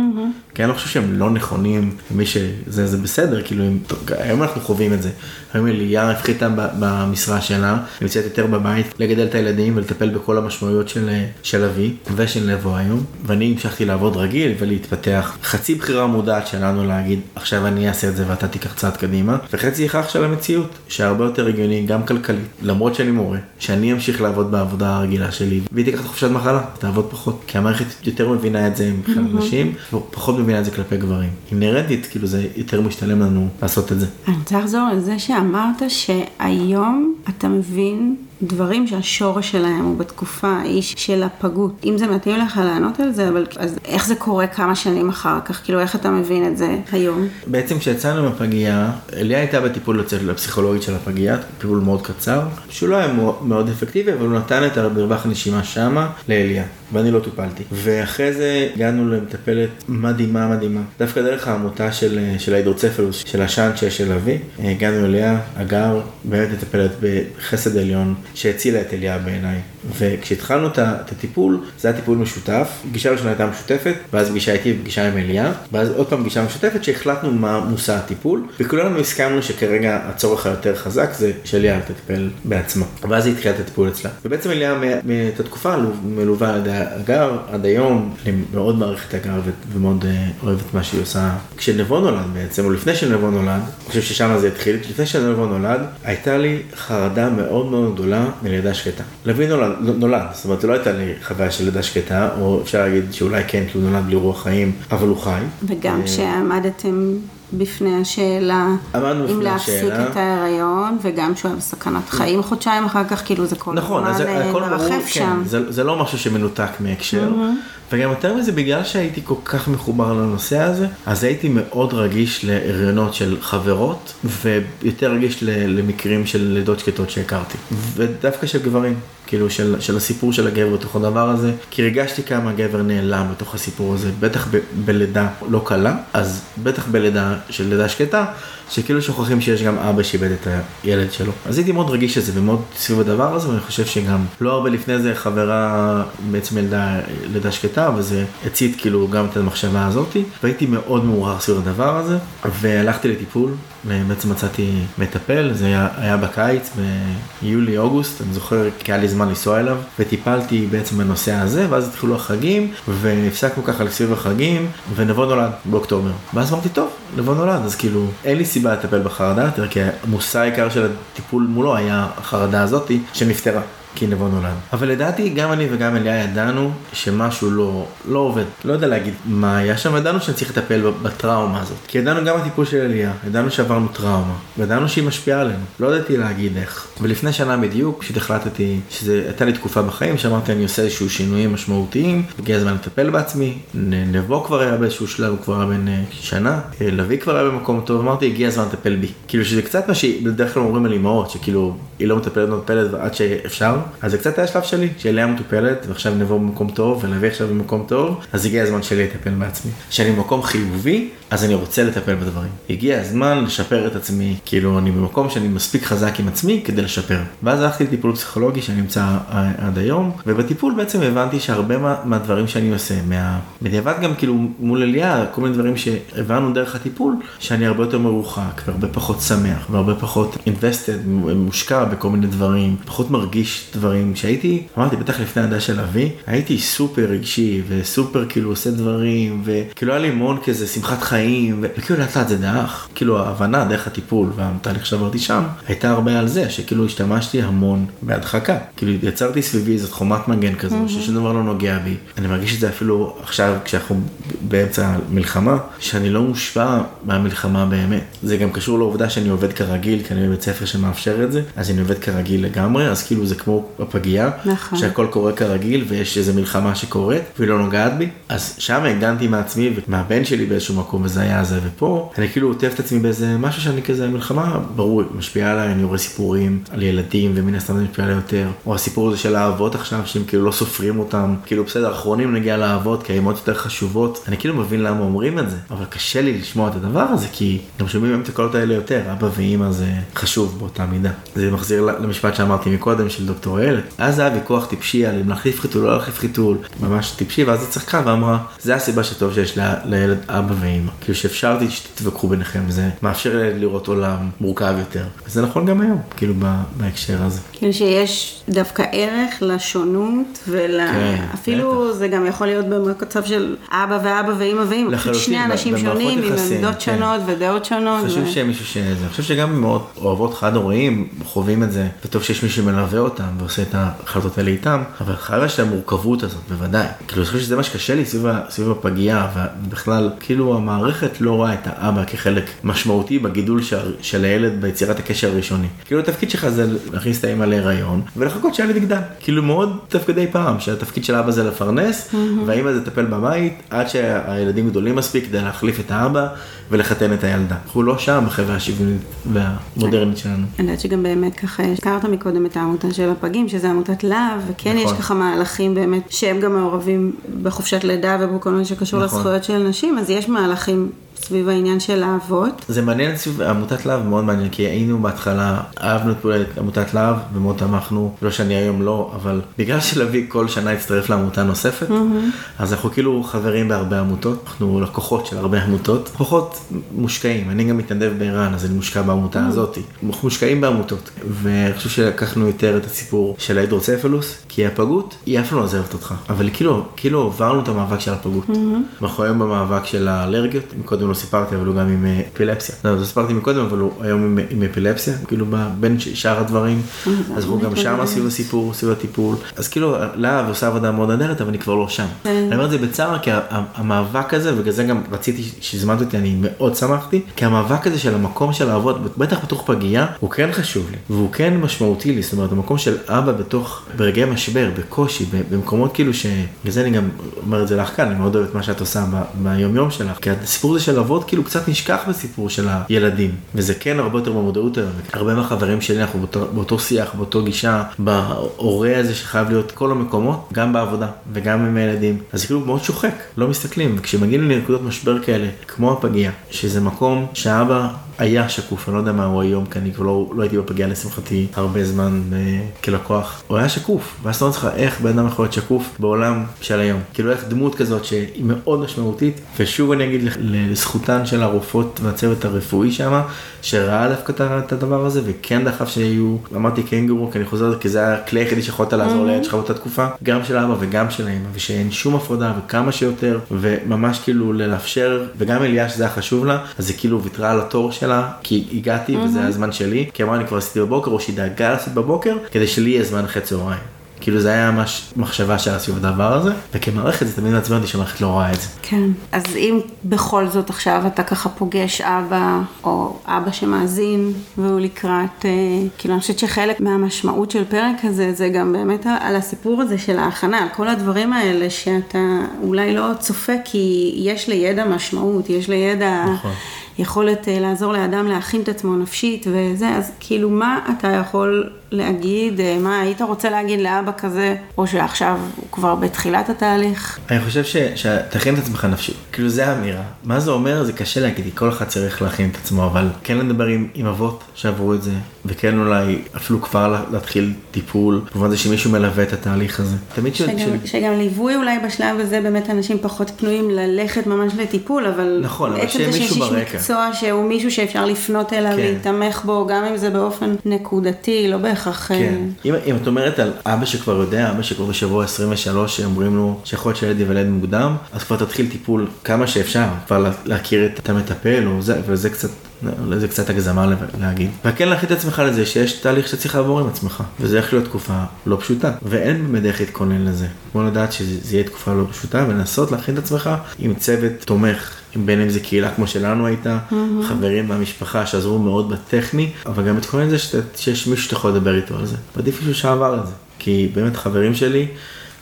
כי אני לא חושב שהם לא נכונים, מי שזה זה בסדר, כאילו אם, היום אנחנו חווים את זה. היום אליה הפחיתה במשרה שלה, נמצאת יותר בבית לגדל את הילדים ולטפל בכל המשמעויות של, של אבי ושל לבו היום, ואני המשכתי לעבוד רגיל ולהתפתח. חצי בחירה מודעת שלנו להגיד עכשיו אני אעשה את זה ואתה תיקח צעד קדימה, וחצי הכרח של המציאות, שהרבה יותר הגיוני גם כלכלית, למרות שאני מורה, שאני אמשיך לעבוד בעבודה הרגילה שלי, והיא תיקח את חופשת מחלה, תעבוד פחות, כי המערכת יותר מבינה את זה מבחינת נשים, ופחות מבינה את זה כלפי גברים. אינהרנטית, כאילו זה יותר משתלם לנו לעשות את זה. אני רוצה לחזור על זה שאמרת שהיום אתה מבין דברים שהשורש שלהם הוא בתקופה ההיא של הפגות. אם זה מתאים לך לענות על זה, אבל אז איך זה קורה כמה שנים אחר כך? כאילו, איך אתה מבין את זה היום? בעצם כשיצאנו מהפגייה, אליה הייתה בטיפול הפסיכולוגית של הפגייה, טיפול מאוד קצר, שהוא לא היה מאוד- מאוד אפקטיבי, אבל הוא נתן את המרווח הנשימה שמה לאליה, ואני לא טופלתי. ואחרי זה הגענו למטפלת מדהימה מדהימה, דווקא דרך העמותה של, של ההידרוצפלוס, של השאנצ'ה של אבי, הגענו אליה, אגר, באמת מטפלת בחסד עליון, שהצילה את אליה בעיניי. וכשהתחלנו את הטיפול, זה היה טיפול משותף, פגישה ראשונה הייתה משותפת, ואז פגישה איתי ופגישה עם אליה, ואז עוד פעם פגישה משותפת שהחלטנו מה מושא הטיפול, וכולנו הסכמנו שכרגע הצורך היותר חזק זה שאליה תטפל בעצמה. ואז היא התחילה את הטיפול אצלה. ובעצם אליה מאותה תקופה מלווה על ידי הגר עד היום, אני מאוד מעריך את הגר ומאוד אה, אוהב את מה שהיא עושה. כשנבו נולד בעצם, או לפני שנבו נולד, אני חושב ששם זה התחיל, לפני שנבו נולד, הייתה לי חרדה מאוד מאוד גדולה מלידה שקטה. לוי נולד, נולד, זאת אומרת, לא הייתה לי חוויה של לידה שקטה, או אפשר להגיד שאולי כן, כי הוא נולד בלי רוח חיים, אבל הוא חי. וגם כשעמדתם בפני השאלה אם להפסיק את ההיריון, וגם שהוא היה בסכנת חיים חודשיים אחר כך, כאילו זה כל נכון, הזמן אה, מרחף שם. כן, זה, זה לא משהו שמנותק מהקשר. Mm-hmm. וגם יותר מזה, בגלל שהייתי כל כך מחובר לנושא הזה, אז הייתי מאוד רגיש להריונות של חברות, ויותר רגיש למקרים של לידות שקטות שהכרתי. ודווקא של גברים, כאילו של, של הסיפור של הגבר בתוך הדבר הזה, כי הרגשתי כמה הגבר נעלם בתוך הסיפור הזה, בטח ב, בלידה לא קלה, אז בטח בלידה של לידה שקטה. שכאילו שוכחים שיש גם אבא שאיבד את הילד שלו. אז הייתי מאוד רגיש לזה ומאוד סביב הדבר הזה, ואני חושב שגם לא הרבה לפני זה חברה בעצם ילדה לידה שקטה, וזה הצית כאילו גם את המחשבה הזאתי, והייתי מאוד מעורר סביב הדבר הזה, והלכתי לטיפול, ובעצם מצאתי מטפל, זה היה, היה בקיץ, ביולי-אוגוסט, אני זוכר כי היה לי זמן לנסוע אליו, וטיפלתי בעצם בנושא הזה, ואז התחילו החגים, והפסקנו ככה לסביב החגים, ונבו נולד באוקטובר. ואז אמרתי, טוב, נבו נולד, אז כאילו, אין לי סיבה לטפל בחרדה יותר, כי המושא העיקר של הטיפול מולו היה החרדה הזאתי, שנפתרה. כי נבו נולד. אבל לדעתי גם אני וגם אליה ידענו שמשהו לא, לא עובד. לא יודע להגיד מה היה שם, ידענו שאני צריך לטפל בטראומה הזאת. כי ידענו גם בטיפול של אליה, ידענו שעברנו טראומה, וידענו שהיא משפיעה עלינו. לא ידעתי להגיד איך. ולפני שנה בדיוק, פשוט החלטתי שזו הייתה לי תקופה בחיים שאמרתי אני עושה איזשהו שינויים משמעותיים, הגיע הזמן לטפל בעצמי. נבו כבר היה באיזשהו שלב, הוא כבר היה בן אה, שנה, אה, לביא כבר היה במקום טוב, אמרתי הגיע הזמן לטפל בי. כאילו שזה קצת מה שבדרך כלל אומרים על אמהות, שכאילו היא לא מטפלת, לא מטפלת עד שאפשר. אז זה קצת היה שלב שלי, שאליה מטופלת ועכשיו נבוא במקום טוב ולהביא עכשיו במקום טוב, אז הגיע הזמן שלי לטפל בעצמי. כשאני במקום חיובי, אז אני רוצה לטפל בדברים. הגיע הזמן לשפר את עצמי, כאילו אני במקום שאני מספיק חזק עם עצמי כדי לשפר. ואז הלכתי לטיפול פסיכולוגי שאני נמצא אה, עד היום, ובטיפול בעצם הבנתי שהרבה מה, מהדברים שאני עושה, מה... בדיעבד גם כאילו מול אליה, כל מיני דברים שהבנו דרך הטיפול, שאני הרבה יותר מרוחק והרבה פחות שמח והרבה פחות invested, מושקע בכל מיני דברים, פחות מרגיש דברים שהייתי, אמרתי בטח לפני הדעה של אבי, הייתי סופר רגשי וסופר כאילו עושה דברים, וכאילו היה לי המון כזה שמחת חיים. חיים, וכאילו לאט לאט זה דעך, כאילו ההבנה דרך הטיפול והתהליך שעברתי שם, הייתה הרבה על זה, שכאילו השתמשתי המון בהדחקה, כאילו יצרתי סביבי איזו חומת מגן כזו, mm-hmm. ששום דבר לא נוגע בי, אני מרגיש את זה אפילו עכשיו כשאנחנו באמצע המלחמה, שאני לא מושפע מהמלחמה באמת. זה גם קשור לעובדה שאני עובד כרגיל, כי אני בבית ספר שמאפשר את זה, אז אני עובד כרגיל לגמרי, אז כאילו זה כמו הפגייה, נכון. שהכל קורה כרגיל ויש איזו מלחמה שקורית והיא לא נוגעת בי, אז שם הגנתי מעצמי ומהבן שלי באיזשהו מקום. וזה היה זה, ופה אני כאילו עוטף את עצמי באיזה משהו שאני כזה, מלחמה, ברור, משפיעה עליי, אני רואה סיפורים על ילדים, ומן הסתם זה משפיע עליי יותר, או הסיפור הזה של האהבות עכשיו, שהם כאילו לא סופרים אותם, כאילו בסדר, אחרונים נגיע לאהבות, כי האמות יותר חשובות, אני כאילו מבין למה אומרים את זה, אבל קשה לי לשמוע את הדבר הזה, כי גם שומעים את הקולות האלה יותר, אבא ואימא זה חשוב באותה מידה. זה מחזיר למשפט שאמרתי מקודם של דוקטור איילת, אז היה ויכוח טיפשי על אם להחליף חיתול או לא להחליף חיתול, ממש טיפשי, ואז היא צחקה ואמרה, זה הסיבה שטוב שיש לילד אבא ואימא. כאילו שאפשרתי שתתווכחו ביניכם, זה מאפשר לראות עולם מורכב יותר. וזה נכון גם היום, כאילו בהקשר הזה. כאילו שיש דווקא ערך לשונות, ואפילו כן, זה גם יכול להיות במצב של אבא ואבא ואימא ואימא, פשוט שני אנשים שונים, עם עמדות כן. שונות ודעות שונות. חשוב ו... שיהיה מישהו ש... אני חושב שגם מאוד אוהבות חד הוריים חווים את זה, וטוב שיש מישהו שמלווה אותם ועושה את ההחלטות האלה איתם, אבל חייב יש את המורכבות הזאת, בוודאי. כאילו, אני חושב שזה מה שקשה לי סביב הפגייה, ובכלל, כאילו המערכת לא רואה את האבא כחלק משמעותי בגידול של, של הילד ביצירת הקשר הראשוני. כאילו התפקיד שלך זה להכניס את האמא להיריון ולחכות שהילד יגדל. כאילו מאוד תפקידי פעם, שהתפקיד של האבא זה לפרנס. והאמא זה לטפל בבית עד שהילדים גדולים מספיק כדי להחליף את האבא ולחתן את הילדה. אנחנו לא שם בחברה השוויונית והמודרנית שלנו. אני יודעת שגם באמת ככה, הזכרת מקודם את העמותה של הפגים, שזה עמותת להב, וכן נכון. יש ככה מהלכים באמת שהם גם מעורבים בחופשת לידה ובכל מה שקשור נכון. לזכויות של נשים, אז יש מהלכים סביב העניין של האבות. זה מעניין סביב עמותת להב, מאוד מעניין, כי היינו בהתחלה, אהבנו את פעולת עמותת להב, ומאוד תמכנו, לא שאני היום לא, אבל בגלל שלוי כל שנה הצטרף לעמותה נוספת, אז אנחנו כאילו חברים בהרבה עמותות, אנחנו לקוחות של הרבה עמותות, לקוחות מושקעים, אני גם מתנדב בער"ן, אז אני מושקע בעמותה הזאת, אנחנו מושקעים בעמותות, ואני חושב שלקחנו יותר את הסיפור של ההידרוצפלוס, כי הפגות, היא אף לא עוזבת אותך, אבל כאילו, כאילו עברנו את המאבק של הפגות. אנחנו היום במאבק של האלרגיות, מקודם לא סיפרתי, אבל הוא גם עם אה, אפילפסיה. לא, לא סיפרתי מקודם, אבל הוא היום עם, עם אפילפסיה, כאילו בין שאר הדברים, אז הוא גם שם סביב הסיפור, סביב הטיפול. אז כאילו, להב עושה עבודה מאוד נהדרת, אבל אני כבר לא שם. אני אומר את זה בצער, כי המאבק הזה, ובגלל זה גם רציתי שהזמנת אותי, אני מאוד שמחתי, כי המאבק הזה של המקום של לעבוד, בטח בתוך פגייה, הוא כן חשוב לי, והוא כן משמעותי לי, זאת אומרת, המקום של אבא בתוך, ברגעי משבר, בקושי, במקומות כאילו ש... בגלל זה אני גם אומר את זה לך כאן, אני מאוד אוהב את מה שאת עושה ב- ביום יום שלך, כי הסיפור הזה של לעבוד כאילו קצת נשכח בסיפור של הילדים, וזה כן הרבה יותר במודעות היום, הרבה מהחברים שלי אנחנו באותו, באותו שיח, באותו גישה, בהורה הזה שחייב להיות כל המקומות, גם בעבודה וגם עם הילדים, אז זה כאילו מאוד שוחק, לא מסתכלים, וכשמגיעים לנקודות משבר כאלה, כמו הפגייה, שזה מקום שהאבא היה שקוף, אני לא יודע מה הוא היום, כי אני כבר לא, לא הייתי בפגייה לשמחתי הרבה זמן אה, כלקוח. הוא היה שקוף, ואז אתה אומר לך איך בן אדם יכול להיות שקוף בעולם של היום. כאילו איך דמות כזאת שהיא מאוד משמעותית, ושוב אני אגיד לזכותן של הרופאות והצוות הרפואי שם, שראה דווקא את הדבר הזה, וכן דחף שיהיו, אמרתי קנגורו, כי אני חוזר, כי זה הכלי היחידי שיכולת לעזור לילד שלך באותה תקופה, גם של האבא וגם של האמא, ושאין שום הפרדה וכמה שיותר, וממש כאילו לאפשר, וגם אליה שזה היה חשוב לה, אז היא כאילו ויתרה על התור שלה, כי הגעתי וזה היה הזמן שלי, כי אמרה אני כבר עשיתי בבוקר, או שהיא דאגה לעשות בבוקר, כדי שלי יהיה זמן אחרי צהריים. כאילו זה היה ממש מחשבה שהיה סביב הדבר הזה, וכמערכת זה תמיד מעצבן אותי שהמערכת לא רואה את זה. כן. אז אם בכל זאת עכשיו אתה ככה פוגש אבא, או אבא שמאזין, והוא לקראת, אה, כאילו אני חושבת שחלק מהמשמעות של פרק הזה, זה גם באמת על הסיפור הזה של ההכנה, על כל הדברים האלה שאתה אולי לא צופה, כי יש לידע משמעות, יש לידע... נכון. יכולת אה, לעזור לאדם להכין את עצמו נפשית וזה, אז כאילו מה אתה יכול להגיד, אה, מה היית רוצה להגיד לאבא כזה, או שעכשיו הוא כבר בתחילת התהליך? אני חושב ש- שתכין את עצמך נפשית, כאילו זה האמירה. מה זה אומר? זה קשה להגיד, כל אחד צריך להכין את עצמו, אבל כן לדבר עם, עם אבות שעברו את זה, וכן אולי אפילו כבר לה- להתחיל טיפול, במובן זה שמישהו מלווה את התהליך הזה. תמיד ש... שגם, של- שגם ליווי אולי בשלב הזה באמת אנשים פחות פנויים ללכת ממש לטיפול, אבל נכון, אבל עצם שיהיה זה שיש מישהו איש ברקע. מקצוע שהוא מישהו שאפשר לפנות אליו, כן. להתמך בו, גם אם זה באופן נקודתי, לא בהכרח... אה, כן. אם, אם את אומרת על אבא שכבר יודע, אבא שכבר בשבוע 23, שאומרים לו שיכול להיות שילד ייוולד מוקדם, אז כבר תתחיל טיפול כמה שאפשר, כבר לה- להכיר את המטפל, או זה, וזה קצת, זה קצת הגזמה להגיד. וכן להכין את עצמך לזה שיש תהליך שצריך לעבור עם עצמך, וזה הולך להיות תקופה לא פשוטה, ואין באמת דרך להתכונן לזה. כמו לדעת שזה יהיה תקופה לא פשוטה, ולנסות להכין את עצמך עם צוות תומך. בין אם זה קהילה כמו שלנו הייתה, חברים מהמשפחה שעזרו מאוד בטכני, אבל גם להתכונן לזה שיש מישהו שאתה יכול לדבר איתו על זה. ועדיף מישהו שעבר את זה. כי באמת חברים שלי,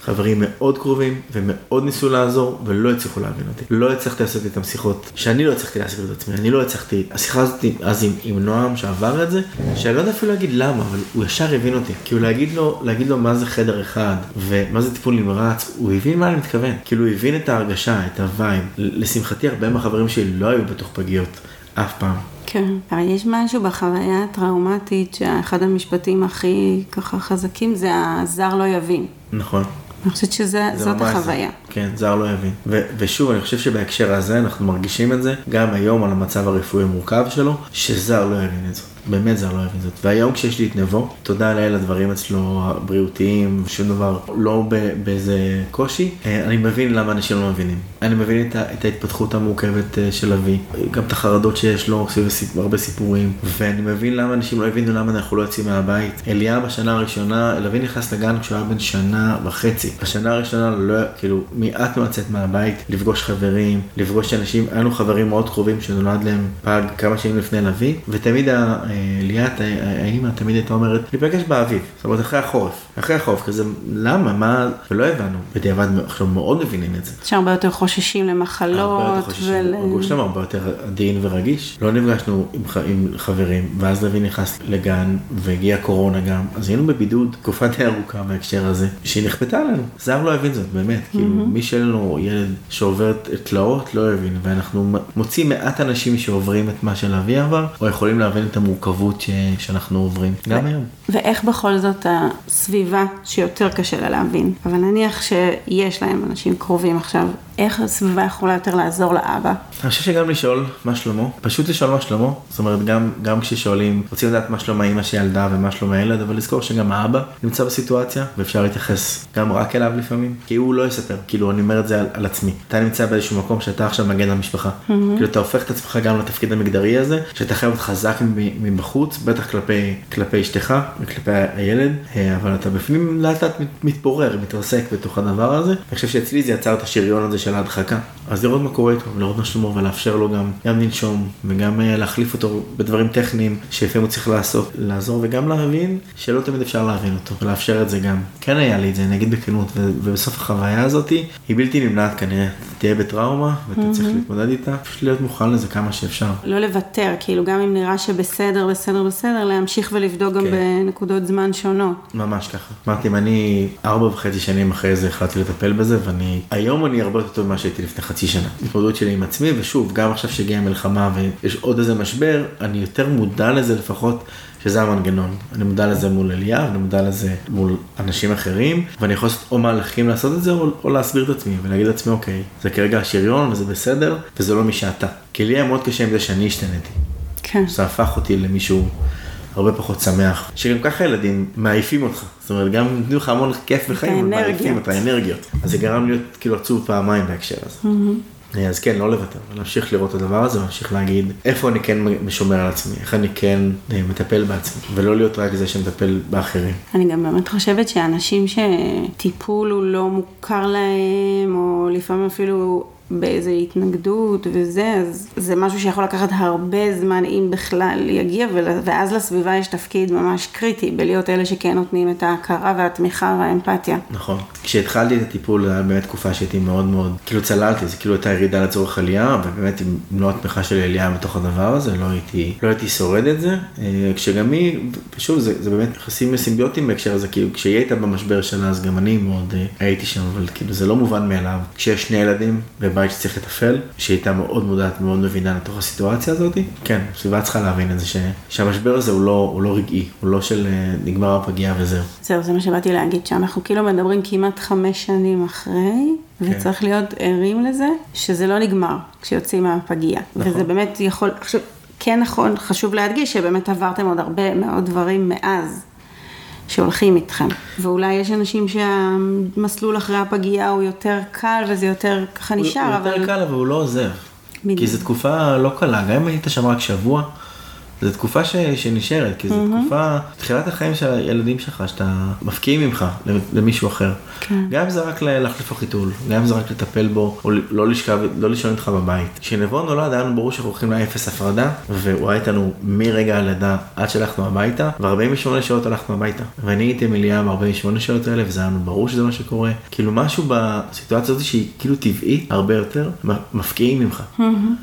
חברים מאוד קרובים ומאוד ניסו לעזור ולא הצליחו להבין אותי. לא הצלחתי לעשות איתם שיחות שאני לא הצלחתי לעשות את עצמי, אני לא הצלחתי. השיחה הזאת אז עם, עם נועם שעבר את זה, שאני לא יודע אפילו להגיד למה, אבל הוא ישר הבין אותי. כאילו להגיד לו, להגיד לו מה זה חדר אחד ומה זה טיפול נמרץ, הוא הבין מה אני מתכוון. כאילו הוא הבין את ההרגשה, את ה vibe. לשמחתי הרבה מהחברים שלי לא היו בתוך פגיות אף פעם. כן, אבל יש משהו בחוויה הטראומטית שאחד המשפטים הכי ככה חזקים זה הזר לא יבין. נכון. אני חושבת שזאת ממש זה. החוויה. כן, זר לא יבין. ו- ושוב, אני חושב שבהקשר הזה אנחנו מרגישים את זה, גם היום על המצב הרפואי המורכב שלו, שזר לא יבין את זה. באמת זר לא יבין זאת. והיום כשיש לי את נבו, תודה לאל הדברים אצלו הבריאותיים, שום דבר לא באיזה קושי, אה, אני מבין למה אנשים לא מבינים. אני מבין את, ה- את ההתפתחות המורכבת אה, של אבי, גם את החרדות שיש לו סביב הסיפ- הרבה סיפורים, ואני מבין למה אנשים לא הבינו למה אנחנו לא יוצאים מהבית. אליה בשנה הראשונה, לוי נכנס לגן כשהוא היה בן שנה וחצי. בשנה הראשונה לא, כאילו, מיעטנו לצאת מהבית, לפגוש חברים, לפגוש אנשים, היה לנו חברים מאוד קרובים שנולד להם פג כמה שנים לפני לוי, ותמיד היה אה, ליאת, האמא תמיד הייתה אומרת, ניפגש באביב, זאת אומרת אחרי החורף, אחרי החורף, כזה, למה, מה, ולא הבנו, בדיעבד עכשיו מאוד מבינים את זה. שהרבה יותר חוששים למחלות. הרבה יותר חוששים, הגוף שלנו הרבה יותר עדין ורגיש. לא נפגשנו עם, עם חברים, ואז לוי נכנס לגן, והגיע קורונה גם, אז היינו בבידוד תקופה די ארוכה בהקשר הזה, שהיא נכפתה עלינו. זר לא הבין זאת, באמת, mm-hmm. כאילו, מי שאין לו ילד שעובר תלאות, לא הבין, ואנחנו מוצאים מעט אנשים שעוברים את מה שלוי עבר, או יכולים להבין את המורכבות ש... שאנחנו עוברים, גם היום. ואיך בכל זאת הסביבה שיותר קשה לה להבין, אבל נניח שיש להם אנשים קרובים עכשיו, איך הסביבה יכולה יותר לעזור לאבא? אני חושב שגם לשאול מה שלמה, פשוט לשאול מה שלמה, זאת אומרת גם, גם כששואלים, רוצים לדעת מה שלום האמא שילדה ומה שלום הילד, אבל לזכור שגם האבא נמצא בסיטואציה, ואפשר להתייחס גם רק אליו לפעמים, כי הוא לא יספר, כאילו אני אומר את זה על, על עצמי, אתה נמצא באיזשהו מקום שאתה עכשיו מגן על משפחה, mm-hmm. כאילו אתה הופך את עצמך גם לתפקיד המגדרי הזה, שאתה חייב להיות חזק מבחוץ, בטח כלפי, כלפי אשתך וכלפי הילד, אה, אבל אתה בפנים לאט לאט מתפורר, מתרסק בתוך הדבר הזה, אני חושב שאצלי זה יצר את השריון הזה של ההדחקה. אז לראות מה קורה איתו, לראות מה שלמה ולאפשר לו גם, גם לנשום וגם אה, להחליף אותו בדברים טכניים שלפעמים הוא צריך לעשות, לעזור וגם להבין שלא תמיד אפשר להבין אותו ולאפשר את זה גם. כן היה לי את זה, אני אגיד בכנות, ובסוף החוויה הזאתי היא בלתי נמנעת כנראה. תהיה בטראומה ואתה mm-hmm. צריך להתמודד איתה, פשוט להיות מוכן לזה כמה שאפשר. לא לוותר, כאילו גם אם נראה שבסדר, בסדר, בסדר, להמשיך ולבדוק כן. גם בנקודות זמן שונות. ממש ככה. אמרתי, אני ארבע וחצי שנים אחרי זה החלטתי לטפל בזה, ואני, היום אני הרבה יותר טוב ממה שהייתי לפני חצי שנה. התמודדות שלי עם עצמי, ושוב, גם עכשיו שהגיעה מלחמה ויש עוד איזה משבר, אני יותר מודע לזה לפחות. שזה המנגנון. אני מודע לזה מול אליה, אני מודע לזה מול אנשים אחרים, ואני יכול לעשות או מהלכים לעשות את זה, או, או להסביר את עצמי, ולהגיד לעצמי, אוקיי, זה כרגע השריון, וזה בסדר, וזה לא מי שאתה. כי לי היה מאוד קשה עם זה שאני השתניתי. כן. זה הפך אותי למישהו הרבה פחות שמח, שגם ככה ילדים מעייפים אותך. זאת אומרת, גם נותנים לך המון כיף וחיים, אבל מעייפים את האנרגיות. אז זה גרם להיות כאילו עצוב פעמיים בהקשר הזה. Mm-hmm. אז כן, לא לוותר, להמשיך לראות את הדבר הזה, להמשיך להגיד איפה אני כן משומר על עצמי, איך אני כן אה, מטפל בעצמי, ולא להיות רק זה שמטפל באחרים. אני גם באמת חושבת שאנשים שטיפול הוא לא מוכר להם, או לפעמים אפילו באיזה התנגדות וזה, אז זה משהו שיכול לקחת הרבה זמן אם בכלל יגיע, ואז לסביבה יש תפקיד ממש קריטי בלהיות אלה שכן נותנים את ההכרה והתמיכה והאמפתיה. נכון. כשהתחלתי את הטיפול, זו הייתה באמת תקופה שהייתי מאוד מאוד, כאילו צללתי, זה כאילו הייתה ירידה לצורך עלייה, ובאמת עם מלוא התמיכה של עלייה בתוך הדבר הזה, לא הייתי, לא הייתי שורד את זה. אה, כשגם היא, ושוב, זה, זה באמת יחסים סימביוטיים בהקשר הזה, כאילו כשהיא הייתה במשבר שלה, אז גם אני מאוד אה, הייתי שם, אבל כאילו זה לא מובן מאליו. כשיש שני ילדים, בבית שצריך לתפעל, שהיא הייתה מאוד מודעת, מאוד מבינה לתוך הסיטואציה הזאת. כן, הסביבה צריכה להבין את זה, ש... שהמשבר הזה הוא לא, הוא לא רגעי, הוא לא של אה, נגמר הפגיעה וזהו. זהו, זה מה שבאתי להגיד, שאנחנו כאילו מדברים כמעט חמש שנים אחרי, כן. וצריך להיות ערים לזה, שזה לא נגמר כשיוצאים מהפגיעה. נכון. וזה באמת יכול, עכשיו, כן נכון, חשוב להדגיש שבאמת עברתם עוד הרבה מאוד דברים מאז. שהולכים איתכם. ואולי יש אנשים שהמסלול אחרי הפגיעה הוא יותר קל וזה יותר ככה נשאר, הוא אבל... הוא יותר קל אבל הוא לא עוזב. כי זו תקופה לא קלה, גם אם היית שם רק שבוע, זו תקופה ש, שנשארת, כי זו mm-hmm. תקופה, תחילת החיים של הילדים שלך, שאתה מפקיעים ממך למישהו אחר. כן. גם אם זה רק להחליף לו חיתול, גם אם זה רק לטפל בו, או לא לשכב, לא לישון איתך בבית. כשנבון נולד היה לנו ברור שאנחנו הולכים לאפס הפרדה, והוא היה איתנו מרגע הלידה עד שהלכנו הביתה, ו-48 שעות הלכנו הביתה. ואני הייתי מליאה ב-48 שעות האלה, וזה היה לנו ברור שזה מה שקורה. כאילו משהו בסיטואציה הזאת שהיא כאילו טבעית הרבה יותר, מפקיעים ממך. Mm-hmm.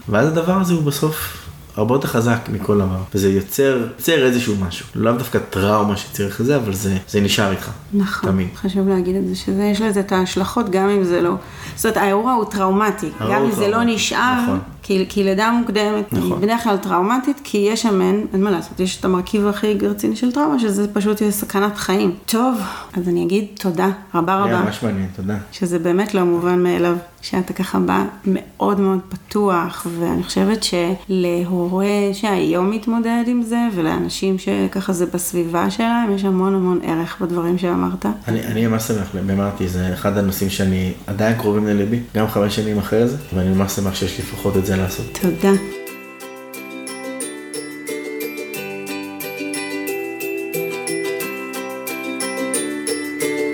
ואז הדבר הזה הוא בסוף... הרבה יותר חזק מכל דבר, וזה יוצר, יוצר איזשהו משהו, לאו דווקא טראומה שצריך לזה, אבל זה, זה נשאר איתך, נכון, תמיד. חשוב להגיד את זה, שזה, יש לזה את ההשלכות, גם אם זה לא, זאת אומרת, האירוע הוא טראומטי, גם אם זה לא נשאר, נכון. כי, כי לידה מוקדמת נכון. בדרך כלל טראומטית, כי יש שמן, אין מה לעשות, יש את המרכיב הכי רציני של טראומה, שזה פשוט יהיה סכנת חיים. טוב, אז אני אגיד תודה רבה רבה. היה ממש מעניין, תודה. שזה באמת לא מובן מאליו, שאתה ככה בא מאוד מאוד פתוח, ואני חושבת שלהורה שהיום מתמודד עם זה, ולאנשים שככה זה בסביבה שלהם, יש המון המון ערך בדברים שאמרת. אני, אני ממש שמח, אמרתי, זה אחד הנושאים שאני עדיין קרובים לליבי, גם חמש שנים אחרי זה, ואני ממש שמח שיש לפחות את זה לעשות. תודה.